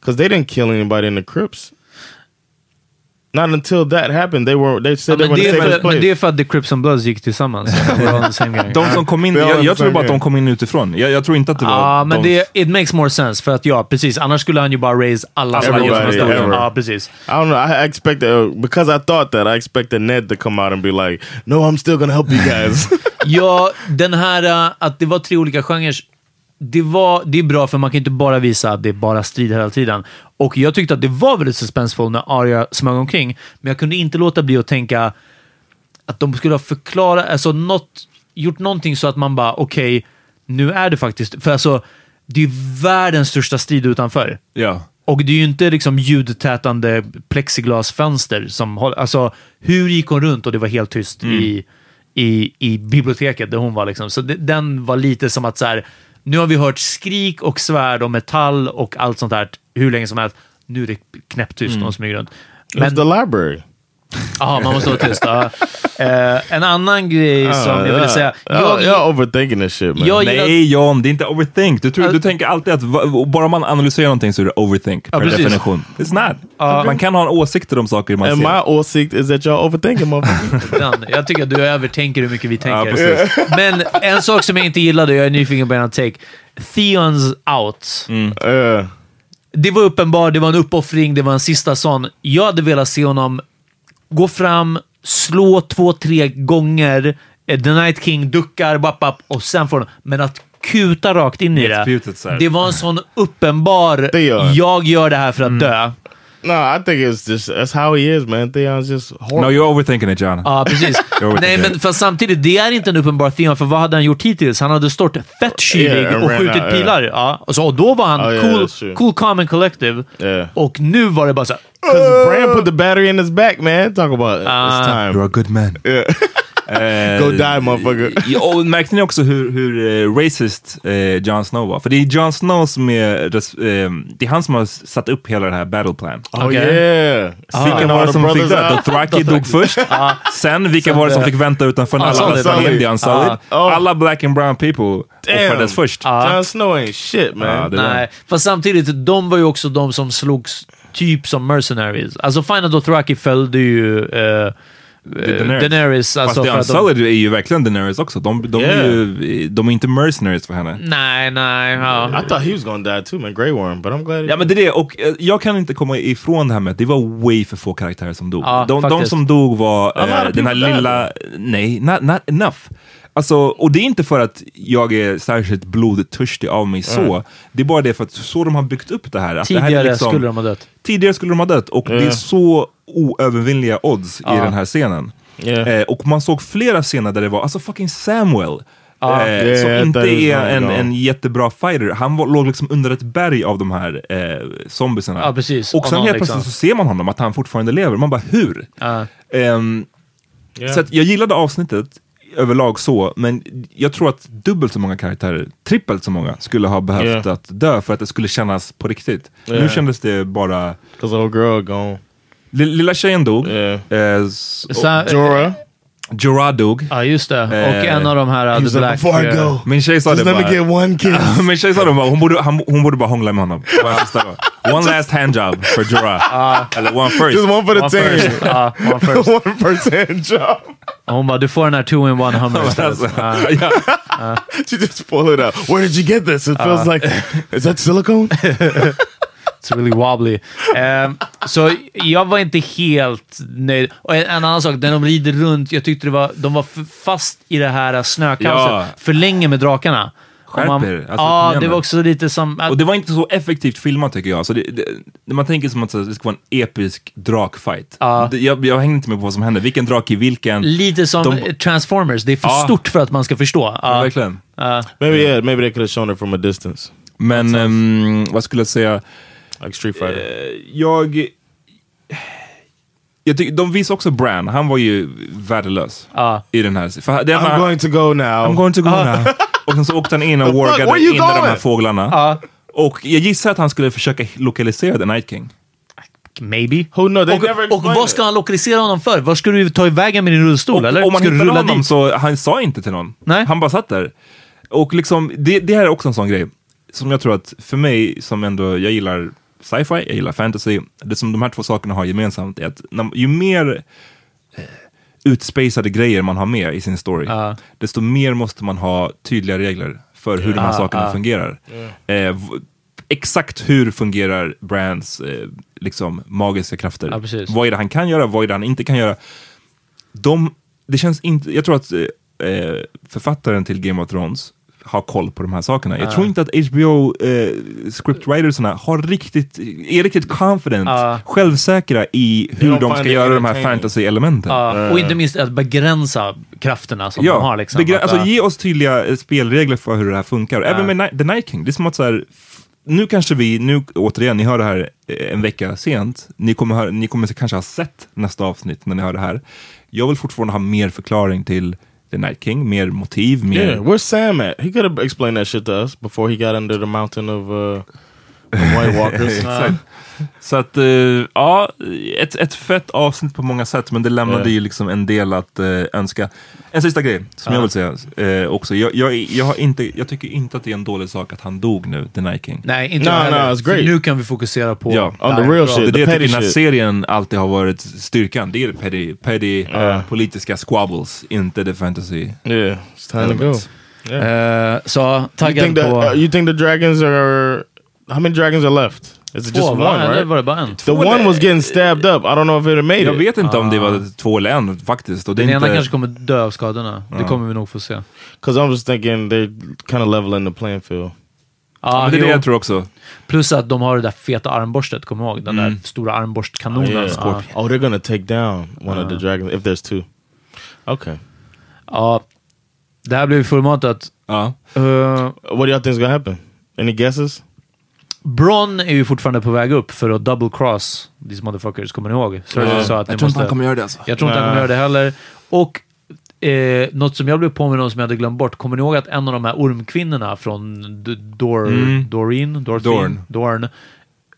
because they didn't kill anybody in the crypts. Not until that happened. They were. They ja, said they men, were det the safest för, men det är place. för att The Crips and Bloods gick tillsammans. <laughs> De same som kom in, jag, jag tror bara att de kom in utifrån. Jag, jag tror inte att det var Ja, men de... det, it makes more sense. För att ja, precis. Annars skulle han ju bara raise alla som. Ja, precis. I don't know. I expected uh, because I thought that I expected Ned to come out and be like, "No, I'm still gonna help you guys." <laughs> Ja, den här uh, att det var tre olika genrer. Det, var, det är bra för man kan inte bara visa att det är bara strid hela tiden. Och jag tyckte att det var väldigt suspenseful när Arya smög omkring, men jag kunde inte låta bli att tänka att de skulle ha förklarat, alltså något, gjort någonting så att man bara, okej, nu är det faktiskt, för alltså, det är världens största strid utanför. Ja. Och det är ju inte liksom ljudtätande plexiglasfönster som håller... Alltså, hur gick hon runt och det var helt tyst i, i, i biblioteket där hon var? Liksom. Så det, den var lite som att så här, nu har vi hört skrik och svärd och metall och allt sånt där hur länge som helst. Nu är det knäpptyst när hon smyger runt. It's the library. Ja, man måste vara tyst. Ja. Eh, en annan grej som jag ville säga. Jag, y'all overthinking this shit, man. jag gillar... Nej John, det är inte overthink. Du, tror, du tänker alltid att va- bara man analyserar någonting så är det overthink per precis. definition. It's not. Man kan ha åsikter om saker man and ser. my åsikt is that y'all overthinking, motherfucker. Jag tycker att du övertänker hur mycket vi tänker. precis. Men en sak som jag inte gillade, jag är nyfiken på en take. Theons out. uh, Det var uppenbart, det var en uppoffring, det var en sista sån. Jag hade velat se honom gå fram, slå två, tre gånger, eh, The Night King duckar, bapp, bapp, och sen får de... Men att kuta rakt in i det. Det var en sån uppenbar, Theon. jag gör det här för att dö. No, I think it's just that's how he is, man. Theon's just horrible. No, you're overthinking it John. Ja, precis. <laughs> Nej, men för samtidigt, det är inte en uppenbar Theon, för vad hade han gjort hittills? Han hade stått fett kylig Yeah, and och skjutit out, pilar. Ja. Och, så, och då var han Oh, yeah, cool, cool, calm and collective. Yeah. Och nu var det bara så Because Bran put the battery in his back, man. Talk about it. Uh, it's time. You're a good man. <laughs> Eh, Go die, motherfucker. <laughs> Ja, och märkte ni också hur, hur eh, racist eh, Jon Snow var? För det är Jon Snow som är, eh, det är han som har satt upp hela det här battle plan. Oh Okay. yeah. Vilka Seeking var det som fick dö? out. Dothraki dog först. Sen, vilka var det som fick vänta utanför när alla Unsullied. röstade in? The Unsullied. Oh. Alla black and brown people offrades först. Jon Snow ain't shit, man. Nej. Fast samtidigt, de var ju också de som slogs typ som mercenaries. Alltså fine att Dothraki följde ju eh, Daenerys. Daenerys. alltså, Fast The för att de- Unsullied är ju verkligen Daenerys också. De, de, är Yeah. ju, de är inte mercenaries för henne. Nej, nej. Ja. I thought he was gonna die too, man. Grey Worm, but I'm glad. Ja men det är det, och eh, jag kan inte komma ifrån det här med att det var way för få karaktärer som dog. Ja, de, de som dog var eh, of den här lilla... Nej, not, not enough. Alltså, och det är inte för att jag är särskilt blodtörstig av mig så. Det är bara det för att så de har byggt upp det här. Att det här Tidigare är liksom, skulle de ha dött. Tidigare skulle de ha dött och det är Ja. så oövervinnliga odds i Ja. den här scenen. Yeah. Eh, och man såg flera scener där det var, alltså fucking Samuel. Ja. Eh, Yeah, som inte that is är en, en jättebra fighter. Han var, låg liksom under ett berg av de här eh, zombiesarna. Ja, precis. Och sen helt plötsligt liksom- så ser man honom, att han fortfarande lever. Man bara, hur? Ehm, Yeah. Så jag gillade avsnittet överlag så, men jag tror att dubbelt så många karaktärer, trippelt så många, skulle ha behövt Yeah. att dö för att det skulle kännas på riktigt. Nu Yeah. kändes det bara... Because old girl gone. Lill- Lilla tjejen dog. Yeah. Eh, Jorah. Jorah dog. Ja, just det. Och Eh, en av de här... He The Black, before I eh, go, Min tjej sa det bara. get one kiss. Min tjej sa det bara, hon borde, han, hon borde bara hångla med honom. One last handjob for Jorah. <laughs> Eller one first. just one for the One team. first. Ja, one <laughs> first. one percent job. Och Hon bara, du får den här two in one <laughs> hummer. Alltså, Ja. ja. She just pulled it out. Where did you get this? It feels like, is that silicone? It's really wobbly. Ehm, så jag var inte helt nöjd. Och en, en annan sak, när de rider runt, jag tyckte det var, de var fast i det här snökaoset Ja. för länge med drakarna. Skärp er. Alltså, ja, det var också lite som... Att, Och det var inte så effektivt filmat tycker jag. Så det, det, när man tänker som att det ska vara en episk drakfight. Ja. Jag, jag hängde inte med på vad som hände. Vilken drake i vilken. lite som de- Transformers, det är för Ja. stort för att man ska förstå. Ja, Ja. verkligen. Ja. Maybe yeah. Maybe they could have shown it from a distance, Men ehm, vad skulle jag säga? Like Street Fighter. Eh, jag... Jag tycker, de visar också Bran, han var ju värdelös Ja. i den här. För det I'm enda- going to go now. I'm going to go now. <laughs> Och sen så åkte han in och wargade in i de här going? fåglarna. Ja. Och jag gissar att han skulle försöka lokalisera The Night King. Maybe. Who knows? They Och, och vad ska han lokalisera honom för? Var ska du ta i vägen med din rullstol? Och eller? om man ska du hittade rulla honom dit? så, han sa inte till någon. Nej. Han bara satt där. Och liksom, det, det här är också en sån grej. Som jag tror att för mig, som ändå, jag gillar sci-fi, jag gillar fantasy. Det som de här två sakerna har gemensamt är att när, ju mer eh, utspacade grejer man har med i sin story, Ja. desto mer måste man ha tydliga regler för hur de här sakerna ja. fungerar. Eh, exakt hur fungerar Brands eh, liksom, magiska krafter? Vad är det han kan göra, vad är det han inte kan göra? De, det känns inte, jag tror att eh, författaren till Game of Thrones har koll på de här sakerna. Jag tror inte att HBO eh, scriptwritersarna har riktigt, är riktigt confident, Ja. självsäkra i hur de ska göra de här fantasy-elementen. Ja, och inte minst att begränsa krafterna som de har. Liksom. Att, alltså, ja. ge oss tydliga eh, spelregler för hur det här funkar. Även med Ni- The Night King, det är som att så här, nu kanske vi, nu återigen, ni hör det här eh, en vecka sent, ni kommer, höra, ni kommer kanske ha sett nästa avsnitt när ni hör det här. Jag vill fortfarande ha mer förklaring till The Night King, mer motiv, mer... Yeah, where's Sam at? He could have explained that shit to us before he got under the mountain of, uh, White <laughs> Walkers. Exakt. Så att, eh, ja, ett, ett fett avsnitt på många sätt, men det lämnade ju liksom en del att eh, önska. En sista grej som jag vill säga eh, också. Jag, jag, jag, har inte, jag tycker inte att det är en dålig sak att han dog nu, The Night King. Nej, inte No, no, it's great. Nu kan vi fokusera på... Ja, on the real shit. Det är det jag tycker serien alltid har varit styrkan. Det är petty, petty politiska squabbles, inte the fantasy. Yeah, it's time to go. elements. Eh, så think, that, på... uh, you think the dragons are... How many dragons are left? Is it just one, right? var det bara en? The one was getting stabbed up. I don't know if it made Jag it. vet inte om det var två eller en faktiskt. Och det Den ena inte... kanske kommer dö av skadorna. Det kommer vi nog få se. Because I was thinking they're kind of leveling the playing field. Ja, men det är jo. det jag tror också. Plus att de har det där feta armborstet, kommer du ihåg? Den Mm. där stora armborstkanonen. Oh, yeah. Ja. oh, they're gonna take down one of the Uh. dragons if there's two. Okay. ja. Det här blev fullmatat. Ja. Uh, What do y'all think is gonna happen? Any guesses? Bron är ju fortfarande på väg upp för att double cross these motherfuckers, kommer ni ihåg? Cersei Ja. sa att Jag ni tror inte han kommer göra det alltså. Jag tror inte han kommer göra det heller. Och eh, något som jag blev påminn om som jag hade glömt bort. Kommer ni ihåg att en av de här ormkvinnorna från D- Dor, Mm. Doreen? Dorothy? Dorn. Dorn.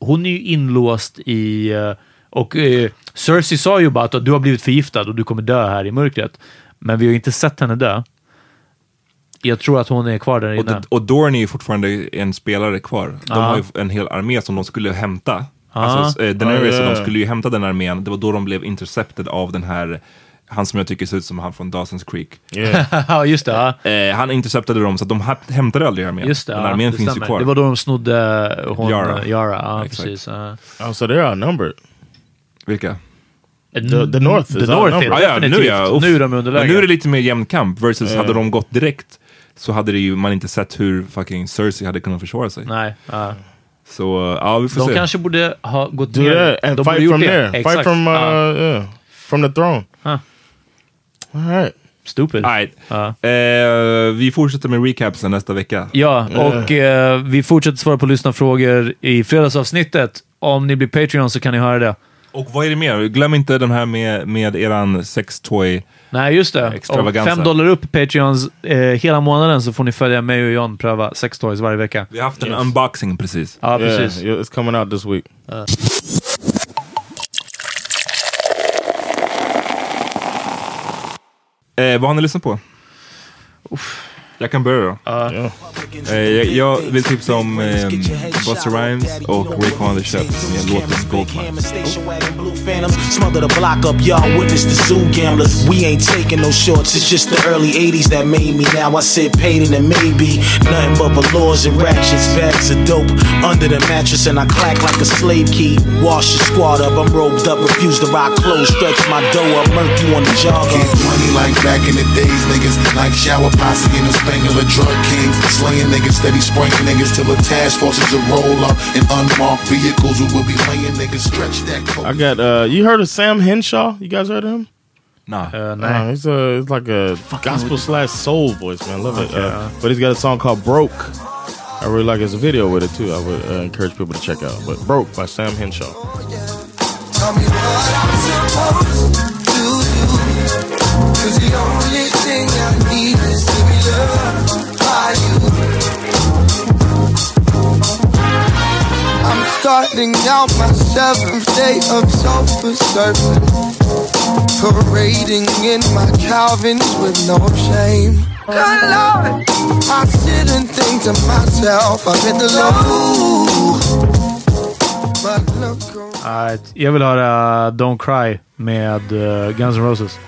Hon är ju inlåst i... eh, Och eh, Cersei sa ju bara att du har blivit förgiftad och du kommer dö här i mörkret. Men vi har ju inte sett henne dö. Jag tror att hon är kvar där Och, inne. d- och Dorn är ju fortfarande en spelare kvar. De har ju en hel armé som de skulle hämta. Alltså, eh, Daenerys och de skulle ju hämta den armén. Det var då de blev intercepted av den här, han som jag tycker ser ut som han från Dawson's Creek. Yeah. <laughs> Just det. Ja. Eh, han interceptade dem så att de hämtade aldrig armén. Just det, Men armén det finns stämmer. ju kvar. Det var då de snodde hon, Yara. Yara. Ja, Exakt. precis. ja. oh, so they're outnumbered. Vilka? The, the North The North är Ja, nu, ja, uff. nu är de underläge. Men nu är det lite mer jämn kamp versus Ja. hade de gått direkt så hade det ju man inte sett hur fucking Cersei hade kunnat försvara sig. Nej. ja. Så uh, ja, vi får De se. kanske borde ha gått ner. that and de fight from det. there. Exakt. Fight from uh, yeah, from the throne. Huh. All right. Stupid. Right. Ja. Eh, vi fortsätter med recapsen nästa vecka. Ja, och eh, vi fortsätter svara på lyssnarfrågor i fredagsavsnittet. Om ni blir Patreon så kan ni höra det. Och vad är det mer? Glöm inte den här med, med eran sextoy. Nej, just det. Fem dollar upp Patreons eh, hela månaden så får ni följa mig och John pröva sex toys varje vecka. Vi har haft en unboxing precis. Ja, Yeah, precis. yeah, it's coming out this week. Eh, vad har ni lyssnat på? Jag kan börja då. Yeah. Eh, jag, vill tipsa om eh, Busta Rhymes och Raekwon the Chef med låten Goldmine. The the. We ain't taking no shorts, it's just the early 80s that made me. Now I and maybe nothing but velours and ratchets, bags of dope under the mattress, and I clack like a slave key. Wash your squad up, I'm robed up, refuse to rock clothes, stretch my dough up, murk you on the jogger. Get money like back in the days, niggas like shower posse in the Spangler drug kings. Slaying niggas, steady spraying niggas till the task forces will roll up in unmarked vehicles. We will be laying niggas stretch that coat. I got. uh You heard of Sam Henshaw? You guys heard of him? Nah. Uh, Nah, nej. he's a he's like a gospel slash soul voice, man. Love it. Uh, but he's got a song called "Broke." I really like his video with it too. I would uh, encourage people to check out. But "Broke" by Sam Henshaw. Tell me starting out my seventh day of self-serving. Parading in my Calvins with no shame. Good Lord, I sit and think to myself, I'm in the low. But look around. Nej, jag vill höra Don't Cry med uh, Guns N' Roses.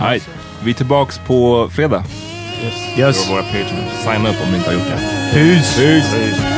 Right. Vi är tillbaks på fredag. Yes. För våra Patreons. Signa upp om ni inte har gjort det. Peace!